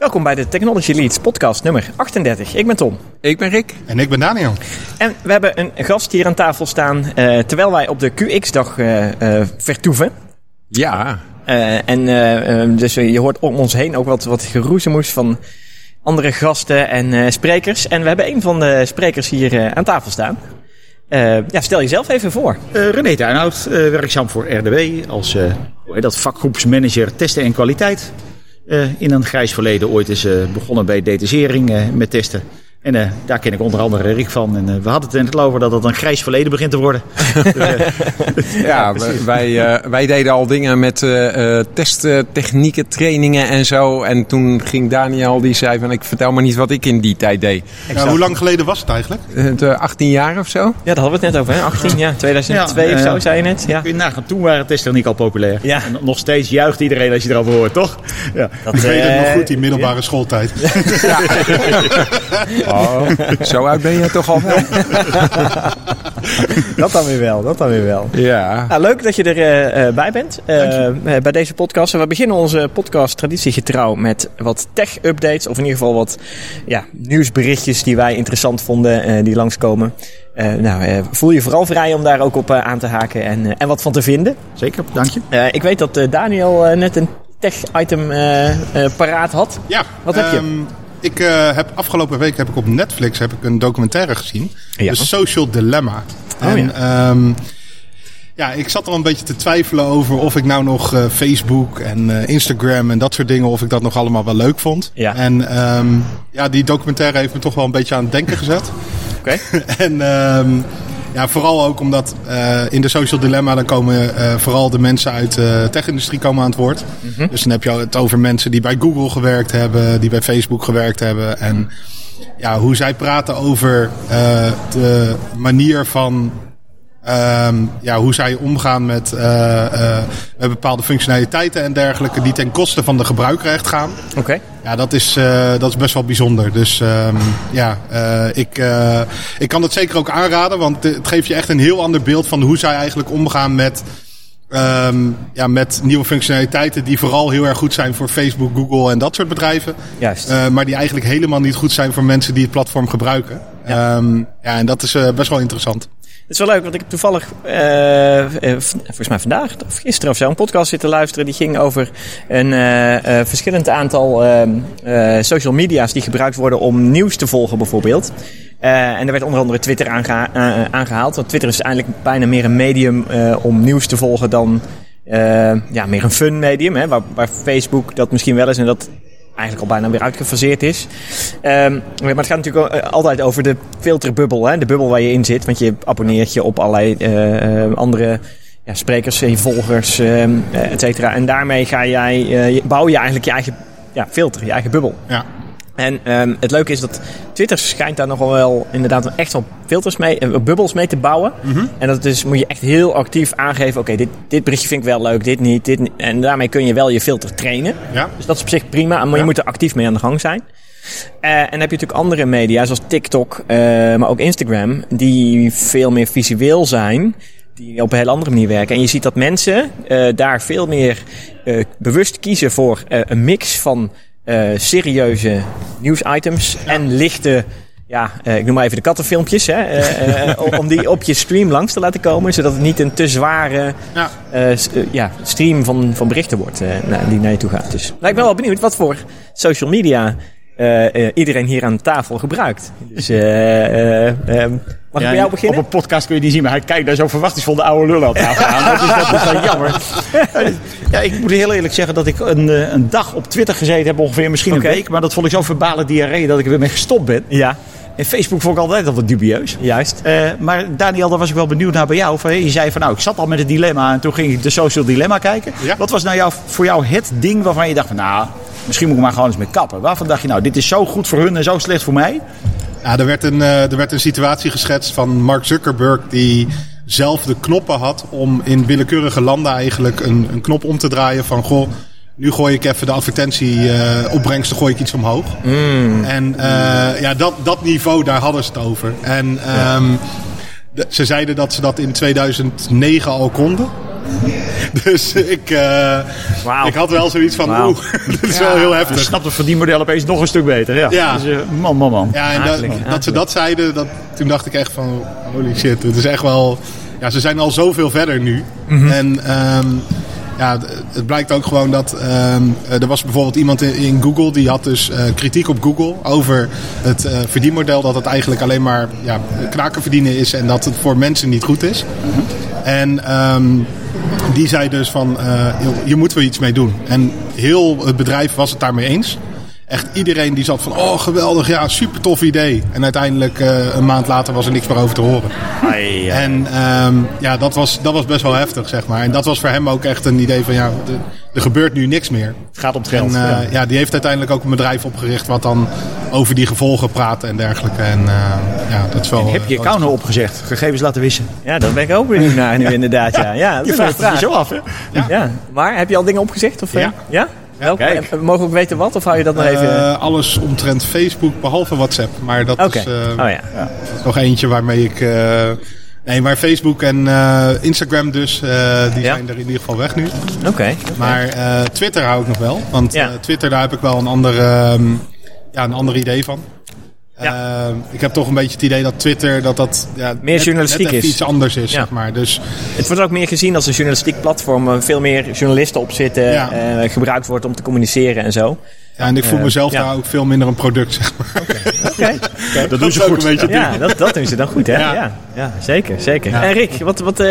Welkom bij de Technology Leads podcast nummer 38. Ik ben Tom. Ik ben Rick. En ik ben Daniel. En we hebben een gast hier aan tafel staan uh, terwijl wij op de QX-dag uh, uh, vertoeven. Ja. en dus je hoort om ons heen ook wat, wat geroezemoes van andere gasten en sprekers. En we hebben een van de sprekers hier aan tafel staan. ja, stel jezelf even voor. René Tuinhout, werkzaam voor RDW als hoe heet dat, vakgroepsmanager testen en kwaliteit. Uh, in een grijs verleden ooit is uh, begonnen bij detachering uh, met testen. En uh, daar ken ik onder andere Rick van. En uh, we hadden het net over dat het een grijs verleden begint te worden. ja, wij, uh, wij deden al dingen met testtechnieken, trainingen en zo. En toen ging Daniel, die zei van ik vertel maar niet wat ik in die tijd deed. Ja, hoe lang geleden was het eigenlijk? De 18 jaar of zo? Ja, daar hadden we het net over. Hè? 18 jaar, 2002 ja, of zo, zei je net. Ja. Kun je nagaan, toen waren testtechniek al populair. Ja. En nog steeds juicht iedereen als je erover hoort, toch? Ja. Dat, ik weet het nog goed, die middelbare ja. schooltijd. Oh, zo oud ben je toch al wel? dat dan weer wel, dat dan weer wel. Ja. Nou, leuk dat je erbij uh, bij bent uh, bij deze podcast. We beginnen onze podcast traditiegetrouw met wat tech-updates. Of in ieder geval wat ja, nieuwsberichtjes die wij interessant vonden uh, die langskomen. nou, voel je vooral vrij om daar ook op aan te haken en, en wat van te vinden. Zeker, dank je. ik weet dat Daniel net een tech-item paraat had. Ja. Wat heb je? Ik uh, heb afgelopen week heb ik op Netflix heb ik een documentaire gezien. Ja. The Social Dilemma. Oh, en ja. Um, ja, ik zat er een beetje te twijfelen over of ik nou nog uh, Facebook en uh, Instagram en dat soort dingen, of ik dat nog allemaal wel leuk vond. Ja. En um, ja, die documentaire heeft me toch wel een beetje aan het denken gezet. Oké. Okay. en um, ja, vooral ook omdat uh, in de social dilemma dan komen uh, vooral de mensen uit de tech-industrie komen aan het woord. Mhm. Mm -hmm. Dus dan heb je het over mensen die bij Google gewerkt hebben, die bij Facebook gewerkt hebben. En ja, hoe zij praten over de manier van Um, ja, hoe zij omgaan met uh, uh, bepaalde functionaliteiten en dergelijke die ten koste van de gebruiker echt gaan. Oké. Okay. Ja, dat is, uh, dat is best wel bijzonder. Dus um, ja, ik, ik kan het zeker ook aanraden, want het geeft je echt een heel ander beeld van hoe zij eigenlijk omgaan met, um, ja, met nieuwe functionaliteiten die vooral heel erg goed zijn voor Facebook, Google en dat soort bedrijven. Juist. maar die eigenlijk helemaal niet goed zijn voor mensen die het platform gebruiken. Ja, ja en dat is best wel interessant. Het is wel leuk, want ik heb toevallig, uh, volgens mij vandaag of gisteren of zo, een podcast zitten luisteren. Die ging over een uh, verschillend aantal social media's die gebruikt worden om nieuws te volgen, bijvoorbeeld. en er werd onder andere Twitter aangeha aangehaald. Want Twitter is eigenlijk bijna meer een medium om nieuws te volgen dan ja, meer een fun medium. Hè, waar, waar Facebook dat misschien wel is en dat eigenlijk al bijna weer uitgefaseerd is. Um, maar het gaat natuurlijk altijd over de filterbubbel, hè? de bubbel waar je in zit. Want je abonneert je op allerlei uh, andere ja, sprekers, volgers, uh, et cetera. En daarmee ga jij, bouw je eigenlijk je eigen ja, filter, je eigen bubbel. Ja. En um, het leuke is dat Twitter schijnt daar nogal wel inderdaad echt wel filters mee, uh, bubbels mee te bouwen. Mm -hmm. En dat is, moet je echt heel actief aangeven. Oké, okay, dit, dit berichtje vind ik wel leuk, dit niet, dit niet. En daarmee kun je wel je filter trainen. Ja. Dus dat is op zich prima, maar ja. je moet er actief mee aan de gang zijn. Uh, en dan heb je natuurlijk andere media, zoals TikTok, uh, maar ook Instagram, die veel meer visueel zijn die op een heel andere manier werken. En je ziet dat mensen uh, daar veel meer uh, bewust kiezen voor uh, een mix van serieuze nieuwsitems ja. en lichte, ja, uh, ik noem maar even de kattenfilmpjes, hè, uh, uh, om die op je stream langs te laten komen, zodat het niet een te zware ja. Uh, ja, stream van, van berichten wordt uh, die naar je toe gaat. Dus nou, ik ben wel benieuwd wat voor social media uh, uh, iedereen hier aan tafel gebruikt. Dus uh, uh, mag ik bij jou beginnen? Op een podcast kun je die zien, maar hij kijkt daar zo verwachtingsvol de oude lul aan tafel aan. Dat is, dat is dan jammer. ja, ik moet heel eerlijk zeggen dat ik een, een dag op Twitter gezeten heb, ongeveer misschien een week. Maar dat vond ik zo'n verbale diarree dat ik er weer mee gestopt ben. Ja, En Facebook vond ik altijd al wat dubieus. juist. Uh, maar Daniel, daar was ik wel benieuwd naar bij jou. Van, je zei van nou, ik zat al met het dilemma en toen ging ik de social dilemma kijken. Ja. Wat was nou jou, voor jou het ding waarvan je dacht van nou, misschien moet ik maar gewoon eens mee kappen. Waarvan dacht je nou, dit is zo goed voor hun en zo slecht voor mij? Ja, er werd een, uh, er werd een situatie geschetst van Mark Zuckerberg die zelf de knoppen had om in willekeurige landen eigenlijk een, een knop om te draaien van goh, nu gooi ik even de advertentie uh, opbrengsten, gooi ik iets omhoog. Mm. En uh, ja, dat, dat niveau, daar hadden ze het over. En um, de, ze zeiden dat ze dat in 2009 al konden. Dus ik, uh, wow. ik had wel zoiets van, wow. oeh, dat is ja, wel heel heftig. Je snapt het verdienmodel opeens nog een stuk beter. Ja. ja. Dus, uh, man, man, man. Ja, en dat, dat, ze dat zeiden, dat, toen dacht ik echt van, holy shit, het is echt wel... Ja, ze zijn al zoveel verder nu. Mm -hmm. En... Um, ja, het blijkt ook gewoon dat um, er was bijvoorbeeld iemand in, Google die had dus uh, kritiek op Google over het uh, verdienmodel dat het eigenlijk alleen maar ja, knaken verdienen is en dat het voor mensen niet goed is. En um, die zei dus van uh, hier moeten we iets mee doen. En heel het bedrijf was het daarmee eens echt iedereen die zat van, oh geweldig, ja, super tof idee. En uiteindelijk uh, een maand later was er niks meer over te horen. Ai, ja. En um, ja, dat was, dat was best wel heftig, zeg maar. En dat was voor hem ook echt een idee van, ja, er gebeurt nu niks meer. Het gaat om het geld. En, uh, ja. ja. die heeft uiteindelijk ook een bedrijf opgericht wat dan over die gevolgen praat en dergelijke. En uh, ja, dat is wel... En heb je je account nou opgezegd? Gegevens laten wissen? Ja, dat ben ik ook benieuwd naar nu inderdaad, ja. ja dat je vraagt het zo af, hè? Ja. ja. Maar heb je al dingen opgezegd? Of, ja. ja? Welke? Kijk. Mogen we ook weten wat? Of hou je dat nog even... Uh, alles omtrent Facebook, behalve WhatsApp. Maar dat okay. is, uh, oh, ja. nog eentje waarmee ik... Uh, nee, maar Facebook en Instagram dus, die ja? zijn er in ieder geval weg nu. Oké. Okay. Maar Twitter hou ik nog wel. Want ja. Twitter, daar heb ik wel een ander, um, ja, een ander idee van. Ja. Uh, ik heb toch een beetje het idee dat Twitter dat dat ja, meer net, journalistiek net is. iets anders is, ja. zeg maar. Dus het wordt ook meer gezien als een journalistiek platform, waar veel meer journalisten op zitten, ja. uh, gebruikt wordt om te communiceren en zo. Ja, en ik voel mezelf daar ook veel minder een product, zeg maar. Oké, okay. okay. dat, dat doen ze goed. Een ja, dat, dat doen ze dan goed, hè? Ja, ja, zeker, zeker. En Rick, wat, wat, uh,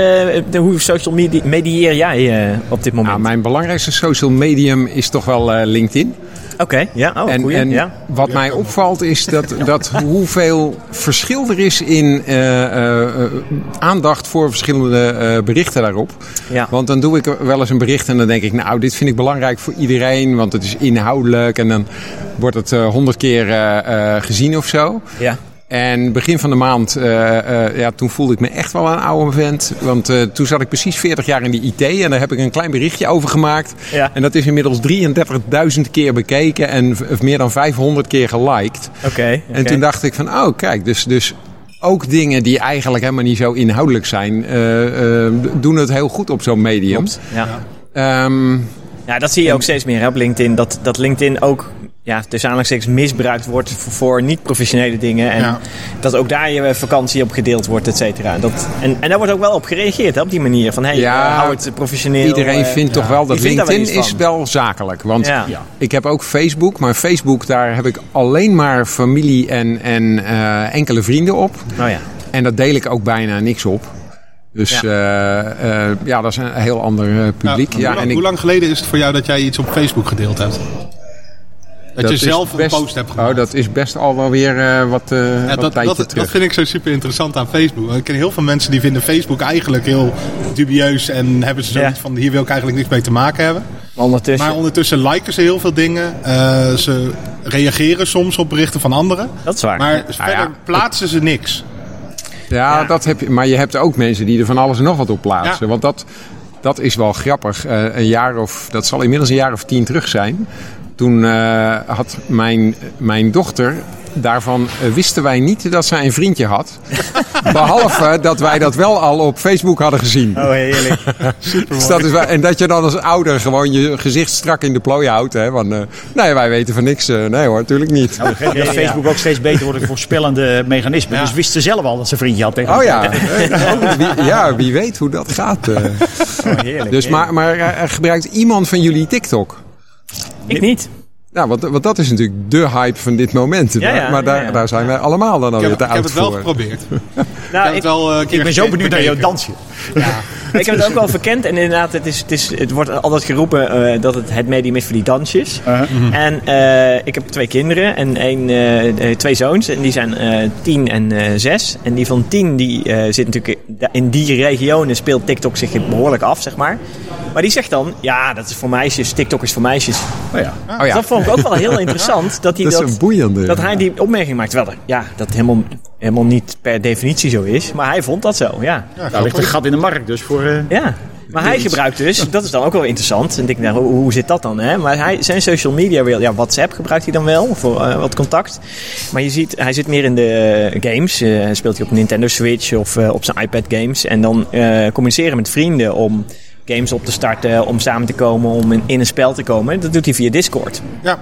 hoe social media medieer jij uh, op dit moment? Nou, mijn belangrijkste social medium is toch wel uh, LinkedIn. Oké, okay, ja. Oh, en, en ja. wat mij opvalt is dat, dat hoeveel verschil er is in uh, uh, aandacht voor verschillende uh, berichten daarop. Ja. Want dan doe ik wel eens een bericht en dan denk ik, nou, dit vind ik belangrijk voor iedereen, want het is inhoudelijk en dan wordt het honderd keer gezien of zo. Ja. En begin van de maand, uh, uh, ja, toen voelde ik me echt wel een oude vent. Want uh, toen zat ik precies 40 jaar in de IT en daar heb ik een klein berichtje over gemaakt. Ja. En dat is inmiddels 33.000 keer bekeken en meer dan 500 keer geliked. Oké. Okay, en toen dacht ik van, oh kijk, dus, dus ook dingen die eigenlijk helemaal niet zo inhoudelijk zijn, doen het heel goed op zo'n medium. Klopt, ja. Um, ja, dat zie je ook steeds meer hè, op LinkedIn. Dat, dat LinkedIn ook ja, tussen aanhalingstekens misbruikt wordt voor, voor niet-professionele dingen. En ja. dat ook daar je vakantie op gedeeld wordt, et cetera. Dat, en, en daar wordt ook wel op gereageerd, hè, op die manier. Van, hey, ja, uh, hou het professioneel. Iedereen uh, vindt ja. toch wel dat LinkedIn daar is wel zakelijk. Want Ja. ik heb ook Facebook. Maar Facebook, daar heb ik alleen maar familie en, en uh, enkele vrienden op. Oh ja. En daar deel ik ook bijna niks op. Dus ja, uh, uh, ja dat is een heel ander uh, publiek. Ja, ja, hoe, lang, en ik, hoe lang geleden is het voor jou dat jij iets op Facebook gedeeld hebt? Dat, je is zelf best, een post hebt gemaakt. Oh, dat is best al wel weer uh, wat, uh, ja, wat dat, tijdje dat, terug. dat vind ik zo super interessant aan Facebook. Ik ken heel veel mensen die vinden Facebook eigenlijk heel dubieus. En hebben ze zoiets Ja. van, hier wil ik eigenlijk niks mee te maken hebben. Ondertussen. Maar ondertussen liken ze heel veel dingen. Uh, ze reageren soms op berichten van anderen. dat is waar. Maar ja. verder plaatsen ze niks. Ja, Ja. Dat heb je, maar je hebt ook mensen die er van alles en nog wat op plaatsen. Ja. Want dat, dat is wel grappig. Uh, een jaar of, dat zal inmiddels een jaar of tien terug zijn. Toen uh, had mijn, mijn dochter daarvan uh, wisten wij niet dat zij een vriendje had. Behalve dat wij dat wel al op Facebook hadden gezien. Oh, heerlijk. Dus dat is wel, en dat je dan als ouder gewoon je gezicht strak in de plooi houdt. Hè, van, uh, nee, wij weten van niks. Uh, nee hoor, natuurlijk niet. Nou, dat Ja, Facebook ook steeds beter wordt in voorspellende mechanismen. Ja. Dus wist ze zelf al dat ze een vriendje had tegen Oh ja, Oh, wie, ja, wie weet hoe dat gaat. uh. Oh, heerlijk. Dus maar, maar gebruikt iemand van jullie TikTok? Ik niet. Nou, want, want dat is natuurlijk de hype van dit moment. Ja, ja, maar maar daar, ja, ja. daar zijn wij allemaal dan alweer te ik heb oud het wel voor. geprobeerd. Nou, ik heb het wel eh, Ik ben zo benieuwd naar jouw dansje. Ik heb het ook wel verkend en inderdaad, het, is, het, is, het wordt altijd geroepen uh, dat het het medium is voor die dansjes. Uh -huh. En uh, ik heb twee kinderen en een, uh, twee zoons en die zijn tien en zes. En die van tien die zit natuurlijk in die regionen speelt TikTok zich behoorlijk af, zeg maar. Maar die zegt dan, ja, dat is voor meisjes, TikTok is voor meisjes. Oh ja. Oh ja. Dat vond ik ook wel heel interessant. Dat, hij dat, dat, is een boeiende. dat hij die opmerking maakt. Terwijl er, ja, dat helemaal, helemaal niet per definitie zo is. Maar hij vond dat zo, ja. ja Daar ligt een gat in de markt dus voor... Uh, ja. Maar hij gebruikt dus, dat is dan ook wel interessant. En ik denk, nou, hoe, hoe zit dat dan? Hè? Maar hij, zijn social media, ja, WhatsApp gebruikt hij dan wel voor uh, wat contact. Maar je ziet, hij zit meer in de games. Uh, speelt hij op Nintendo Switch of uh, op zijn iPad games. En dan communiceren met vrienden om games op te starten, om samen te komen, om in, in een spel te komen. Dat doet hij via Discord. Ja.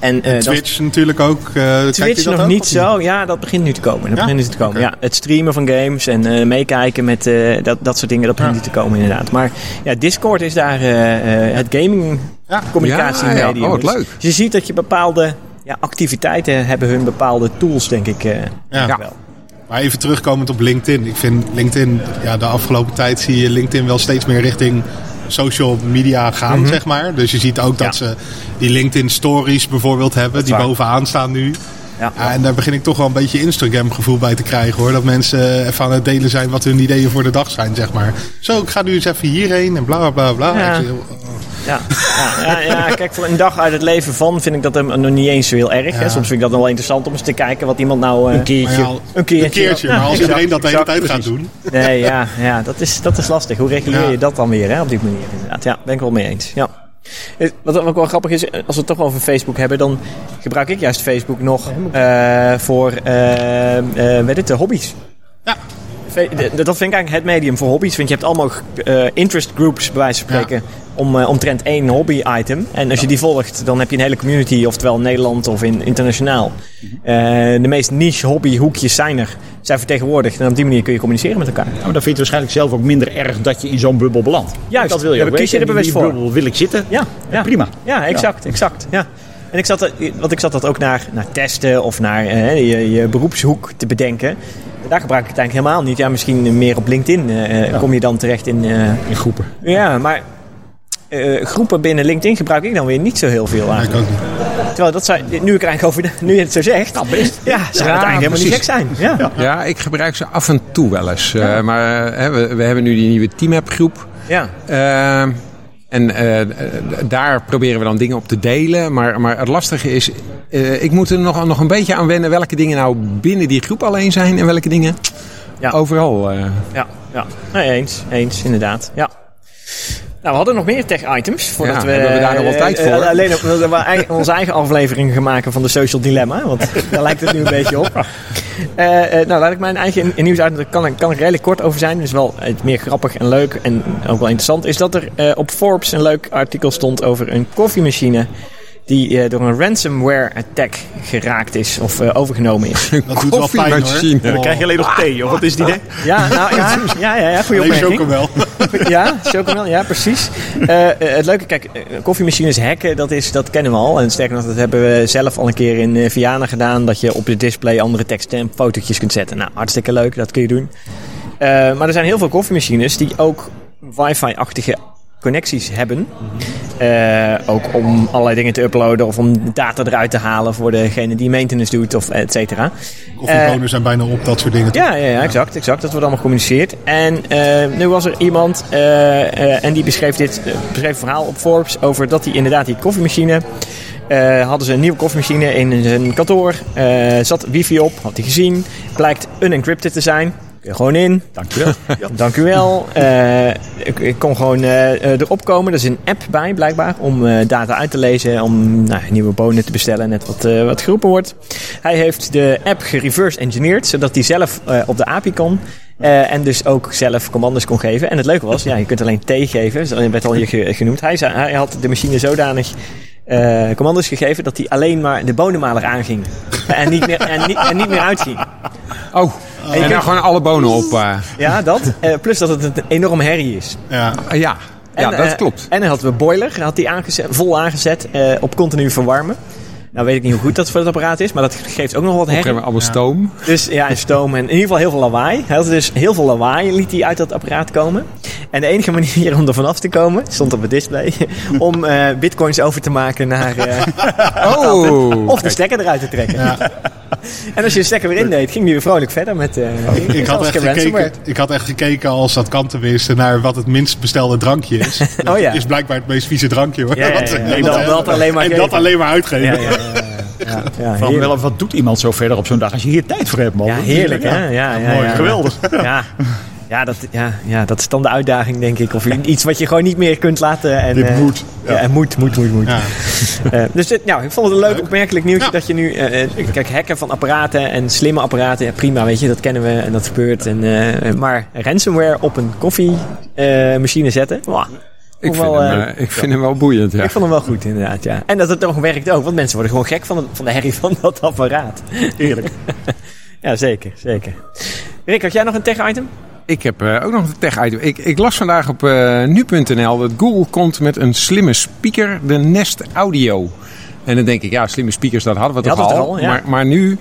En, eh, dat- Twitch natuurlijk ook. eh, kijkt u Twitch dat nog ook, niet zo. Ja, dat begint nu te komen. Dat Ja? begint nu te komen. Ja, het streamen van games en eh, meekijken met eh, dat, dat soort dingen, dat begint Ja. nu te komen inderdaad. Maar ja, Discord is daar eh, eh, het gaming Ja. communicatiemedium. Ja, ja. Oh, wat Dus leuk. je ziet dat je bepaalde ja, activiteiten hebben hun bepaalde tools, denk ik. eh, Ja. wel. Maar even terugkomend op LinkedIn. Ik vind LinkedIn, ja, de afgelopen tijd zie je LinkedIn wel steeds meer richting social media gaan, zeg maar. Dus je ziet ook dat Mhm. Ja. ze die LinkedIn stories bijvoorbeeld hebben, die waar. bovenaan staan nu. Ja. Ja, en daar begin ik toch wel een beetje Instagram gevoel bij te krijgen hoor. Dat mensen even aan het delen zijn wat hun ideeën voor de dag zijn, zeg maar. Zo, ik ga nu eens even hierheen en bla bla bla. Ja. Ik oh, Ja, ja, ja, ja, kijk, voor een dag uit het leven van vind ik dat hem nog niet eens zo heel erg. Hè. Soms vind ik dat wel interessant om eens te kijken wat iemand nou... eh, Een keertje. Een keertje. Een keertje, Ja, maar als iedereen dat de hele tijd gaat doen. Nee, ja, ja dat, is, dat is lastig. Hoe reguleer je dat dan weer hè, op die manier inderdaad? Ja, ben ik wel mee eens. Ja. Eh, Wat ook wel grappig is, als we het toch over Facebook hebben, dan gebruik ik juist Facebook nog eh, voor eh eh, weet het, de hobby's. Ja. Dat vind ik eigenlijk het medium voor hobby's. Want je hebt allemaal eh, interest groups, bij wijze van spreken, om, eh, omtrent één hobby-item. En als je die volgt, dan heb je een hele community, oftewel in Nederland of in, internationaal. Eh, de meest niche hobbyhoekjes zijn er, zijn vertegenwoordigd. En op die manier kun je communiceren met elkaar. Maar dan vind je het waarschijnlijk zelf ook minder erg dat je in zo'n bubbel belandt. Juist. Dat wil je Ja, ook kies je er bewust voor. bubbel wil ik zitten. Ja, ja. prima. Ja, exact, exact. Ja. En ik zat, want ik zat dat ook naar, naar testen of naar eh, je, je beroepshoek te bedenken. Daar gebruik ik het eigenlijk helemaal niet. Ja, misschien meer op LinkedIn eh, kom je dan terecht in. eh, In groepen. ja, maar eh, groepen binnen LinkedIn gebruik ik dan weer niet zo heel veel ik eigenlijk. ook niet. Terwijl dat zou, nu ik er eigenlijk over, nu je het zo zegt, Nou, best. ja, zou het Ja, eigenlijk helemaal niet gek zijn. Ja. Ja, ik gebruik ze af en toe wel eens. Eh, maar eh, hè, we, we hebben nu die nieuwe Teamapp groep. Ja. En eh, daar proberen we dan dingen op te delen. Maar, maar het lastige is, eh, ik moet er nog, nog een beetje aan wennen welke dingen nou binnen die groep alleen zijn en welke dingen Ja. overal. eh. Ja, ja. Nee, eens, eens, inderdaad. Ja. Nou, we hadden nog meer tech-items. Voordat Ja, we, hebben we daar nog wel tijd voor? eh, alleen op, we onze eigen aflevering gaan maken van de Social Dilemma. Want daar lijkt het nu een beetje op. Eh, eh, nou, laat ik mijn eigen nieuws uit. Daar kan, kan ik redelijk kort over zijn. Dus wel het meer grappig en leuk en ook wel interessant. Is dat er eh, op Forbes een leuk artikel stond over een koffiemachine. Die eh, door een ransomware attack geraakt is of eh, overgenomen is. Dat doet wel pijn hoor. Dan krijg je alleen nog thee, of wat is die idee? Ja, nou ja, ja, ja, goede Alleen opmerking. chocomel. Ja, chocomel, ja, precies. Eh, het leuke, kijk, koffiemachines hacken, dat, is, dat kennen we al. En sterker nog, dat hebben we zelf al een keer in Viana gedaan. Dat je op je display andere teksten en fotootjes kunt zetten. Nou, hartstikke leuk, dat kun je doen. Eh, maar er zijn heel veel koffiemachines die ook wifi-achtige connecties hebben. Eh, ook om allerlei dingen te uploaden of om data eruit te halen voor degene die maintenance doet of et cetera. Koffiebonen zijn bijna op, dat soort dingen. Ja, ja, ja, exact, exact. Dat wordt allemaal gecommuniceerd. En eh, nu was er iemand en die beschreef dit beschreef een verhaal op Forbes over dat hij inderdaad die koffiemachine. eh, hadden ze een nieuwe koffiemachine in zijn kantoor. zat wifi op, had hij gezien. Blijkt unencrypted te zijn. Gewoon in. Dankjewel. Dank u wel. Eh, ik, ik kon gewoon eh, eh, erop komen. Er is een app bij, blijkbaar, om data uit te lezen. Om nou, nieuwe bonen te bestellen, net wat, wat geroepen wordt. Hij heeft de app gereverse engineerd, zodat hij zelf op de API kon. En dus ook zelf commando's kon geven. En het leuke was, ja, je kunt alleen T geven. Dat werd al hier ge- genoemd. Hij, zei, hij had de machine zodanig eh, commando's gegeven dat hij alleen maar de bonenmaler aanging. en, niet meer, en, niet, en niet meer uitging. Oh, en dan gewoon alle bonen op. eh. Ja, dat. Eh, plus dat het een enorm herrie is. Ja. Ja, ja dat eh, klopt. En dan hadden we boiler, had die aangezet, vol aangezet eh, op continu verwarmen. Nou weet ik niet hoe goed dat voor het apparaat is, maar dat geeft ook nog wat herrie. allemaal stoom. Dus ja, en stoom en in ieder geval heel veel lawaai. Hij had dus heel veel lawaai liet hij uit dat apparaat komen. En de enige manier om er vanaf te komen, stond op het display, om eh, bitcoins over te maken naar... eh, Oh, of de stekker eruit te trekken. En als je de stekker weer indeed, ging die weer vrolijk verder met... eh Ik had, echt gekeken, ik had echt gekeken als dat kan tenminste naar wat het minst bestelde drankje is. Oh ja. is blijkbaar het meest vieze drankje. hoor. Ja, ja, Wat- ja. En dat- dat alleen maar en geven. dat alleen maar uitgeven. Ja, Van wel, wat doet iemand zo verder op zo'n dag als je hier tijd voor hebt, man? Ja, heerlijk hè? Ja, ja, Mooi, ja. geweldig. Ja. Ja dat, ja, ja, dat is dan de uitdaging, denk ik. Of iets wat je gewoon niet meer kunt laten. En, Dit eh, moet, Ja, en moet, moet, moet, moet. Ja. Eh, dus dit, nou, ik vond het een leuk, opmerkelijk nieuwtje dat je nu... eh, eh, kijk, hacken van apparaten en slimme apparaten, ja, prima, weet je, dat kennen we en dat gebeurt. En, eh, maar ransomware op een koffiemachine zetten, wauw, Ik vind, wel, hem, eh, eh, ik vind hem wel boeiend, ja. ik vond hem wel goed inderdaad, ja. En dat het nog werkt ook, want mensen worden gewoon gek van de, van de herrie van dat apparaat. Eerlijk. ja, zeker, zeker. Rick, had jij nog een tech-item? Ik heb eh, ook nog een tech-item. Ik, ik las vandaag op nu.nl dat Google komt met een slimme speaker, de Nest Audio. En dan denk ik, ja, slimme speakers, dat hadden we toch al. toch al, ja. maar, maar nu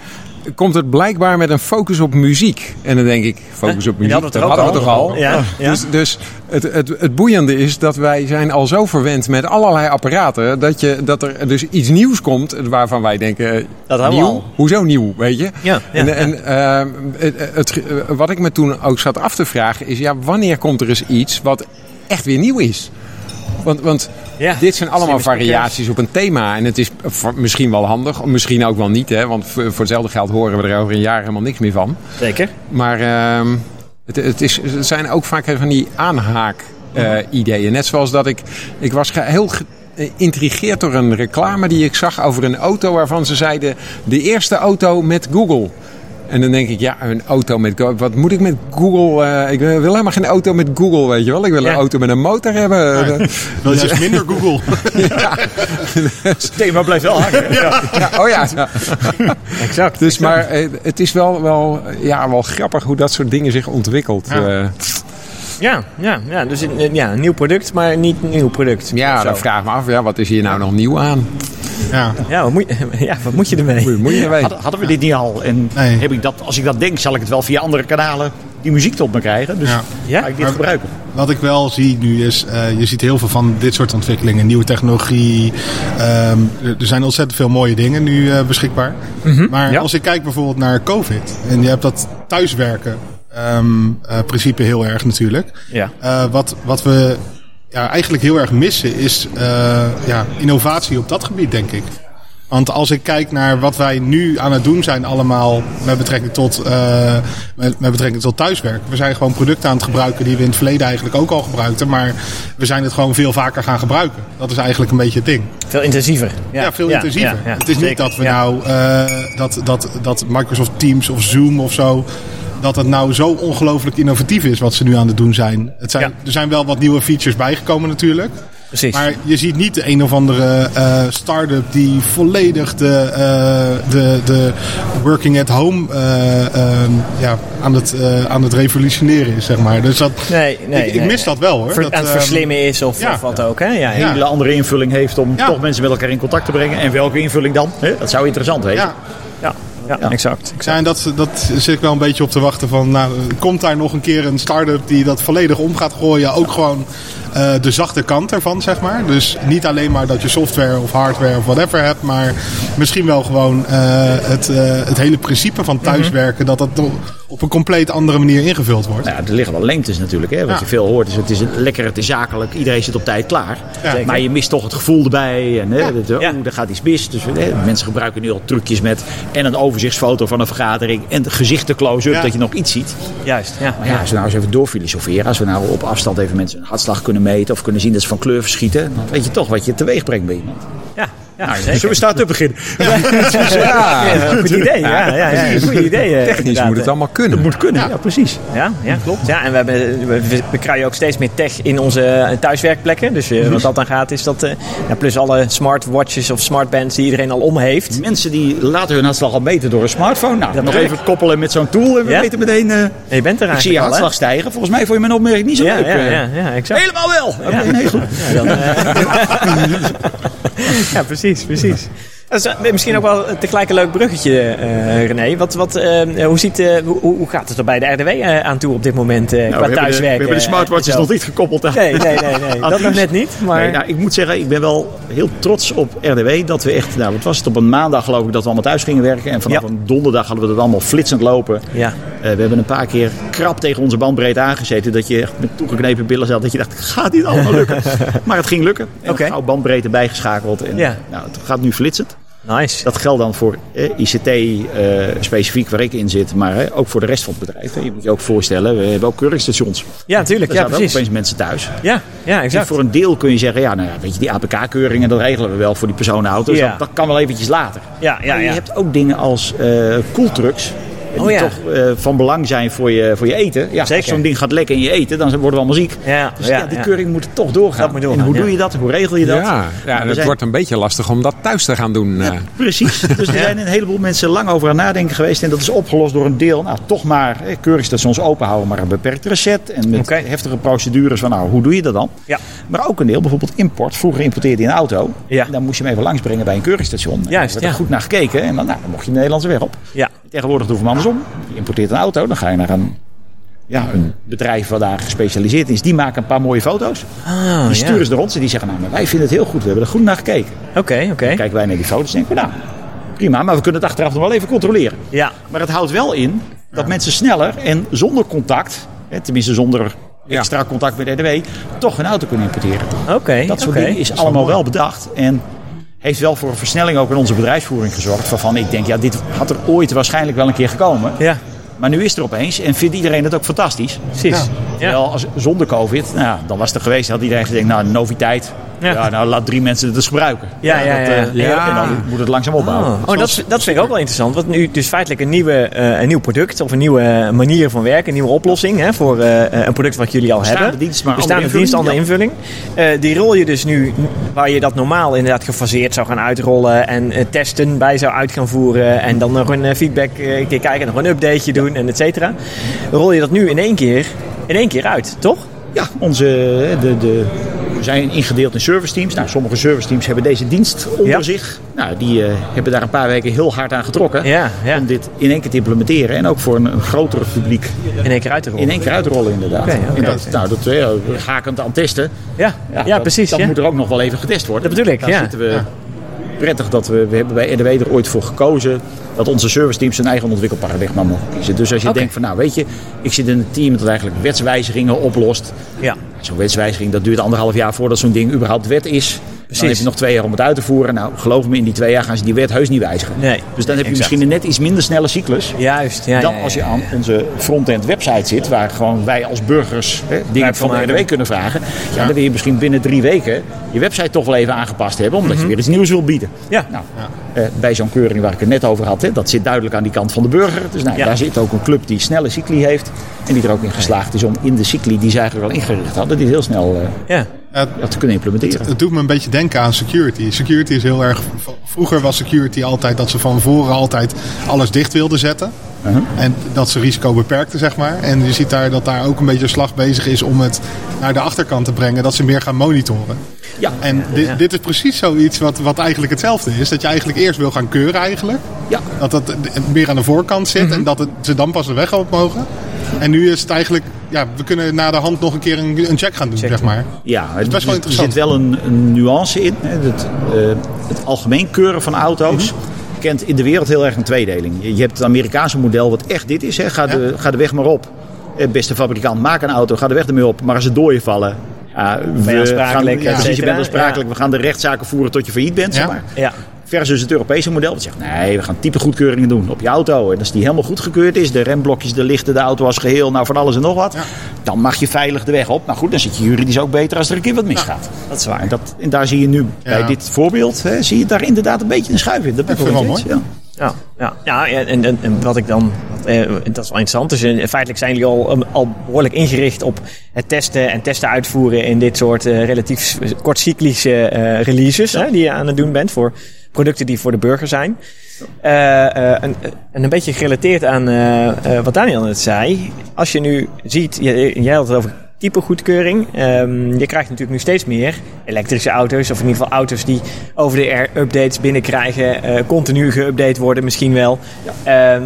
komt het blijkbaar met een focus op muziek. En dan denk ik, focus op muziek, dat toch hadden we toch al? al. Ja, ja. Dus, dus het, het, het boeiende is dat wij zijn al zo verwend met allerlei apparaten... dat, je, dat er dus iets nieuws komt waarvan wij denken... eh, Dat nieuw? al. Hoezo nieuw, weet je? Ja, ja, en ja. en ehm, het, het, wat ik me toen ook zat af te vragen is... Ja, wanneer komt er eens iets wat echt weer nieuw is? Want, want Ja, dit zijn allemaal variaties op een thema. En het is misschien wel handig, misschien ook wel niet. Hè? Want voor, voor hetzelfde geld horen we er over een jaar helemaal niks meer van. Zeker. Maar ehm, het, het, is, het zijn ook vaak van die aanhaak-ideeën. Net zoals dat ik... Ik was heel geïntrigeerd door een reclame die ik zag over een auto... waarvan ze zeiden, de eerste auto met Google... En dan denk ik, ja, een auto met Google. Wat moet ik met Google? eh, ik wil helemaal geen auto met Google, weet je wel. Ik wil Ja. een auto met een motor hebben. Dat is minder Google. Het thema blijft wel hangen. Ja, oh ja. Exact. Dus, maar eh, het is wel, wel, ja, wel grappig hoe dat soort dingen zich ontwikkelt. Ja. Eh, Ja, ja, ja dus ja, een nieuw product, maar niet een nieuw product. ja, dan vraag ik me af, ja, wat is hier nou nog nieuw aan? Ja. Ja, wat moet, je, ja, wat moet je ermee? Moet, moet je weten. Hadden, hadden we dit niet al? En Nee. heb ik dat, als ik dat denk, zal ik het wel via andere kanalen die muziek tot me krijgen. Dus Ja. Ja? ga ik dit Maar- gebruiken. Wat ik wel zie nu is, eh, je ziet heel veel van dit soort ontwikkelingen. Nieuwe technologie. ehm, er zijn ontzettend veel mooie dingen nu eh, beschikbaar. maar ja. als ik kijk bijvoorbeeld naar COVID. En je hebt dat thuiswerken ehm, eh, principe heel erg natuurlijk. Ja. Eh, wat, wat we ja, eigenlijk heel erg missen is eh, ja, innovatie op dat gebied, denk ik. Want als ik kijk naar wat wij nu aan het doen zijn allemaal met betrekking tot, eh, met, met betrekking tot thuiswerk. We zijn gewoon producten aan het gebruiken die we in het verleden eigenlijk ook al gebruikten. Maar we zijn het gewoon veel vaker gaan gebruiken. Dat is eigenlijk een beetje het ding. Veel intensiever. Ja, veel intensiever. ja, het is niet Zeker. dat we nou eh, dat, dat, dat Microsoft Teams of Zoom of zo. Dat het nou zo ongelooflijk innovatief is wat ze nu aan het doen zijn. Het zijn Ja. Er zijn wel wat nieuwe features bijgekomen natuurlijk. Precies. Maar je ziet niet de een of andere eh, start-up die volledig de, eh, de, de working at home eh, ehm, ja, aan, het, eh, aan het revolutioneren is, zeg maar. Dus dat, nee, nee, ik, ik nee. mis dat wel hoor. Ver- dat, aan het ehm, verslimmen is of, ja. of wat ook. Hè? Ja. Een hele andere invulling heeft om Ja. toch mensen met elkaar in contact te brengen. En welke invulling dan? Hè? Dat zou interessant wezen. ja. Ja, exact. exact. Ja, en dat, dat zit ik wel een beetje op te wachten van, nou, komt daar nog een keer een start-up die dat volledig om gaat gooien? Ook gewoon eh, de zachte kant ervan, zeg maar. Dus niet alleen maar dat je software of hardware of whatever hebt, maar misschien wel gewoon eh, het, eh, het hele principe van thuiswerken, dat dat op een compleet andere manier ingevuld wordt. Nou ja, er liggen wel lengtes natuurlijk. Hè? Wat Ja. je veel hoort is het is lekker, het is zakelijk. Iedereen zit op tijd klaar. Ja. Maar je mist toch het gevoel erbij. En, hè, dat, oh, er gaat iets mis. Dus hè, mensen gebruiken nu al trucjes met en een overzichtsfoto van een vergadering. En gezichten close-up Ja. dat je nog iets ziet. Juist, ja. Maar ja, als we nou eens even doorfilosoferen. Als we nou op afstand even mensen een hartslag kunnen meten. Of kunnen zien dat ze van kleur verschieten. Dan weet je toch wat je teweeg brengt bij iemand. ja, ja, Nou, zeker. zullen we start-up beginnen? Ja, goed idee. Ja, ja, ja, goed idee. Technisch inderdaad. moet het allemaal kunnen. Dat moet kunnen, ja, precies. Ja, ja, klopt. Ja, en we, hebben, we, we krijgen ook steeds meer tech in onze eh, thuiswerkplekken. Dus eh, wat dat dan gaat, is dat... eh, ja, plus alle smartwatches of smartbands die iedereen al om heeft. Mensen die laten hun hartslag al meten door een smartphone. Nou, Dat nog even koppelen met zo'n tool. En we Ja. weten meteen... eh, En je bent er ik zie eigenlijk je al, hartslag stijgen. Volgens mij vond je mijn opmerking niet zo Ja, leuk. ja, ja, ja, exact. Helemaal wel. Oké, Ja. nee, goed. Ja, dan, ja, precies, precies. Dat is eh, misschien ook wel tegelijk een leuk bruggetje, eh, René. Wat, wat, eh, hoe, ziet, hoe, hoe gaat het er bij de RDW aan toe op dit moment Nou, qua we, hebben de, we thuiswerken? hebben de smartwatches nog niet gekoppeld aan. Nee, nee, nee, nee. dat nog net niet. Maar Nee, nou, ik moet zeggen, ik ben wel heel trots op RDW. Dat we echt, nou, wat was het, op een maandag geloof ik dat we allemaal thuis gingen werken. En vanaf Ja. een donderdag hadden we dat allemaal flitsend lopen. ja, we hebben een paar keer krap tegen onze bandbreedte aangezeten. Dat je echt met toegeknepen billen zat. Dat je dacht, gaat dit allemaal lukken? maar het ging lukken. En gauw bandbreedte bijgeschakeld. En, Ja. nou, het gaat nu flitsend. Nice. Dat geldt dan voor eh, ICT eh, specifiek waar ik in zit, maar eh, ook voor de rest van het bedrijf. hè. Je moet je ook voorstellen, we hebben ook keuringsstations. Ja, natuurlijk. Ja, zaten ook precies. opeens mensen thuis. Ja, ja, En exact. voor een deel kun je zeggen, ja, nou, ja, weet je, die APK-keuringen, dat regelen we wel voor die personenauto's. Ja. Dat, dat kan wel eventjes later. Ja, ja, Maar je ja. hebt ook dingen als eh koeltrucks. Die Oh ja. toch eh, van belang zijn voor je, voor je eten. Ja, Zeker. Als zo'n ding gaat lekken in je eten, dan worden we allemaal ziek. Ja, Dus ja, ja, die ja. keuring moet toch doorgaan. Dat moet doorgaan, en hoe ja. doe je dat? Hoe regel je dat? Ja, ja het zijn- wordt een beetje lastig om dat thuis te gaan doen. eh. Precies. Dus er zijn een heleboel mensen lang over aan nadenken geweest. En dat is opgelost door een deel. Nou, toch maar eh, keuringsstations open houden, maar een beperkt recept. En met heftige procedures van, nou, hoe doe je dat dan? Ja. Maar ook een deel, bijvoorbeeld import. Vroeger importeerde je een auto. Ja. En dan moest je hem even langsbrengen bij een keuringstation. En Juist, daar werd er goed naar gekeken. En dan, nou, dan mocht je de Nederlandse weg op. Ja. Tegenwoordig doen we hem andersom. Je importeert een auto, dan ga je naar een, ja, een bedrijf wat daar gespecialiseerd is. Die maken een paar mooie foto's. Ah, Die ja. sturen ze naar ons en die zeggen, nou, maar wij vinden het heel goed. We hebben er goed naar gekeken. Oké, oké. Dan kijken wij naar die foto's en denken we, nou, prima. Maar we kunnen het achteraf nog wel even controleren. Ja. Maar het houdt wel in dat mensen sneller en zonder contact, hè, tenminste zonder Ja. extra contact met RDW, toch een auto kunnen importeren. Oké, Dat soort dingen is allemaal wel bedacht. En heeft wel voor een versnelling ook in onze bedrijfsvoering gezorgd. Waarvan ik denk, ja, dit had er ooit waarschijnlijk wel een keer gekomen. Ja, Maar nu is het er opeens en vindt iedereen het ook fantastisch. precies. Ja. Terwijl als, zonder COVID, nou, ja, dan was het er geweest, had iedereen gedacht, nou, noviteit. Ja. Ja. nou, laat drie mensen het eens gebruiken. Ja, ja, ja. eh, Ja. En dan moet het langzaam opbouwen. Oh, oh dat, dat vind ik ook wel interessant. Want nu dus feitelijk een, nieuwe, eh, een nieuw product of een nieuwe manier van werken, een nieuwe oplossing hè, voor eh, een product wat jullie al Bestaande hebben. dienst, maar Bestaande andere dienst, andere invulling, invulling. Eh, die rol je dus nu, waar je dat normaal inderdaad gefaseerd zou gaan uitrollen en eh, testen bij zou uit gaan voeren en dan nog een eh, feedback eh, een keer kijken, nog een updateje doen en et cetera. Rol je dat nu in één keer, in één keer uit, toch? Ja, onze, de, de, we zijn ingedeeld in service teams. Nou, sommige service teams hebben deze dienst onder Ja. zich. Nou, die eh, hebben daar een paar weken heel hard aan getrokken. Ja, ja. Om dit in één keer te implementeren. En ook voor een, een groter publiek In één keer uit te rollen. in één keer uit te rollen inderdaad. Oké, oké. en dat, nou, dat eh, hakend aan testen. Ja, ja, dat, precies. Dat moet er ook nog wel even getest worden. Dat bedoel ik, Daar ja. zitten we prettig dat we, we hebben bij RDW er ooit voor gekozen dat onze service teams zijn eigen ontwikkelparadigma mogen kiezen. Dus als je denkt van nou weet je, ik zit in een team dat eigenlijk wetswijzigingen oplost. Ja. Zo'n wetswijziging dat duurt anderhalf jaar voordat zo'n ding überhaupt wet is. Dan heb je nog twee jaar om het uit te voeren. Nou, geloof me, in die twee jaar gaan ze die wet heus niet wijzigen. Nee, dus dan heb je exact. misschien een net iets minder snelle cyclus. Juist, ja. dan ja, ja, als je aan onze front-end website zit, waar gewoon wij als burgers hè, dingen van de. RDW kunnen vragen. Ja, dan wil je misschien binnen drie weken je website toch wel even aangepast hebben, omdat je weer iets nieuws wil bieden. Mhm. Ja. Nou, eh, bij zo'n keuring waar ik het net over had, hè, dat zit duidelijk aan die kant van de burger. Dus nou, Ja. daar zit ook een club die snelle cycli heeft. En die er ook in geslaagd is om in de cycli die ze eigenlijk al ingericht hadden, die heel snel eh, Ja. Te kunnen implementeren. Het doet me een beetje denken aan security. Security is heel erg. Vroeger was security altijd dat ze van voren altijd alles dicht wilden zetten. En dat ze risico beperkten, zeg maar. En je ziet daar dat daar ook een beetje slag bezig is om het naar de achterkant te brengen. Dat ze meer gaan monitoren. Ja, En dit, dit is precies zoiets wat, wat eigenlijk hetzelfde is. Dat je eigenlijk eerst wil gaan keuren eigenlijk. ja. Dat dat meer aan de voorkant zit Mhm. en dat het, ze dan pas de weg op mogen. En nu is het eigenlijk, ja, we kunnen na de hand nog een keer een, een check gaan doen, zeg maar. Ja, het, best wel er- er interessant. zit wel een, een nuance in. Hè. Het, eh, het algemeen keuren van auto's Mhm. Kent in de wereld heel erg een tweedeling. Je, je hebt het Amerikaanse model wat echt dit is. Hè. Ga, de, ga de weg maar op. Eh, beste fabrikant, maak een auto, ga de weg ermee op. Maar als ze dooien vallen... Ja, we aansprakelijk, gaan, ja, precies, je bent aansprakelijk. We gaan de rechtszaken voeren tot je failliet bent. Zeg Ja. maar. Ja. Versus het Europese model. Dat zegt, nee, we gaan type goedkeuringen doen op je auto. En als die helemaal goedgekeurd is, de remblokjes, de lichten, de auto als geheel, nou van alles en nog wat. Ja. Dan mag je veilig de weg op. Nou goed, dan zit je juridisch ook beter als er een keer wat misgaat. Dat is waar. En, dat, en daar zie je nu bij dit voorbeeld, hè, zie je daar inderdaad een beetje een schuif in. Dat ben ik Ja, vind ik wel ja. Ja, ja, ja en, en, en wat ik dan, eh, dat is wel interessant. Dus eh, feitelijk zijn jullie al, um, al behoorlijk ingericht op het testen en testen uitvoeren in dit soort eh, relatief kortcyclische eh, releases hè, die je aan het doen bent voor producten die voor de burger zijn. Eh, eh, en, en een beetje gerelateerd aan eh, wat Daniel net zei. Als je nu ziet, jij had het over type goedkeuring. Ehm, je krijgt natuurlijk nu steeds meer elektrische auto's, of in ieder geval auto's die over de air updates binnenkrijgen, continu geüpdate worden misschien wel. Ja,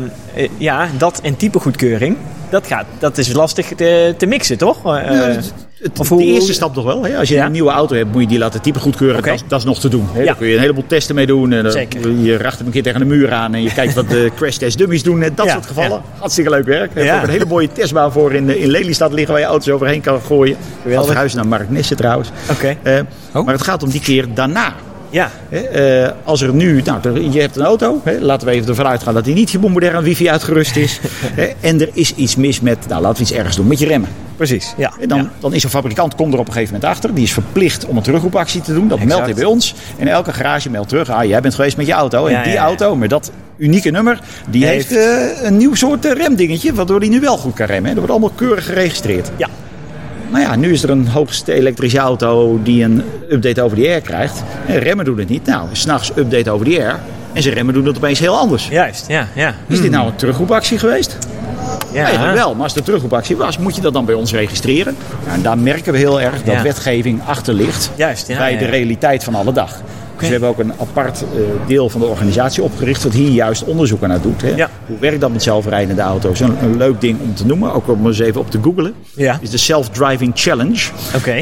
ja dat en type goedkeuring, dat, gaat, dat is lastig te, te mixen, toch? Ja, het- of de eerste stap nog wel. Hè? Als je Ja. een nieuwe auto hebt, moet je die laten type goedkeuren. Dat, is- dat is nog te doen. Hè? Ja. Daar kun je een heleboel testen mee doen. En Zeker. Je racht hem een keer tegen de muur aan en je kijkt wat de crash test dummies doen. En dat Ja, soort gevallen. Hartstikke leuk werk. Ja. ook een hele mooie testbaan voor in, eh, in Lelystad liggen waar je auto's overheen kan gooien. Geweldig. verhuizen naar Mark Nissen trouwens. Oké. Eh, Oh. Maar het gaat om die keer daarna. Ja. Eh, als er nu, nou, je hebt een auto, hè, laten we even ervan uitgaan dat die niet modern wifi uitgerust is. hè, en er is iets mis met, nou laten we iets ergens doen, met je remmen. Precies. Ja. En dan, ja. dan is een fabrikant komt er op een gegeven moment achter. Die is verplicht om een terugroepactie te doen. Dat Exact. meldt hij bij ons. En elke garage meldt terug. Ah, jij bent geweest met je auto. En Ja, die ja, auto met dat unieke nummer. Die heeft, Heeft- eh, een nieuw soort eh, remdingetje. Waardoor die nu wel goed kan remmen. Dat wordt allemaal keurig geregistreerd. Ja. Nou ja, nu is er een hoogste elektrische auto die een update over the air krijgt. En remmen doen het niet. Nou, s'nachts update over the air. En zijn remmen doen het opeens heel anders. Juist. Ja. Ja. Is dit nou een terugroepactie geweest? Ja. Eigenlijk wel, maar als een terugroepactie was, moet je dat dan bij ons registreren. Nou, en daar merken we heel erg dat wetgeving achter ligt Juist, bij de realiteit van alle dag. Dus we hebben ook een apart eh, deel van de organisatie opgericht dat hier juist onderzoek naar doet. Hè. Ja. Hoe werkt dat met zelfrijdende auto's? Een, een leuk ding om te noemen, ook om eens even op te googlen, Ja. is de Self-Driving Challenge.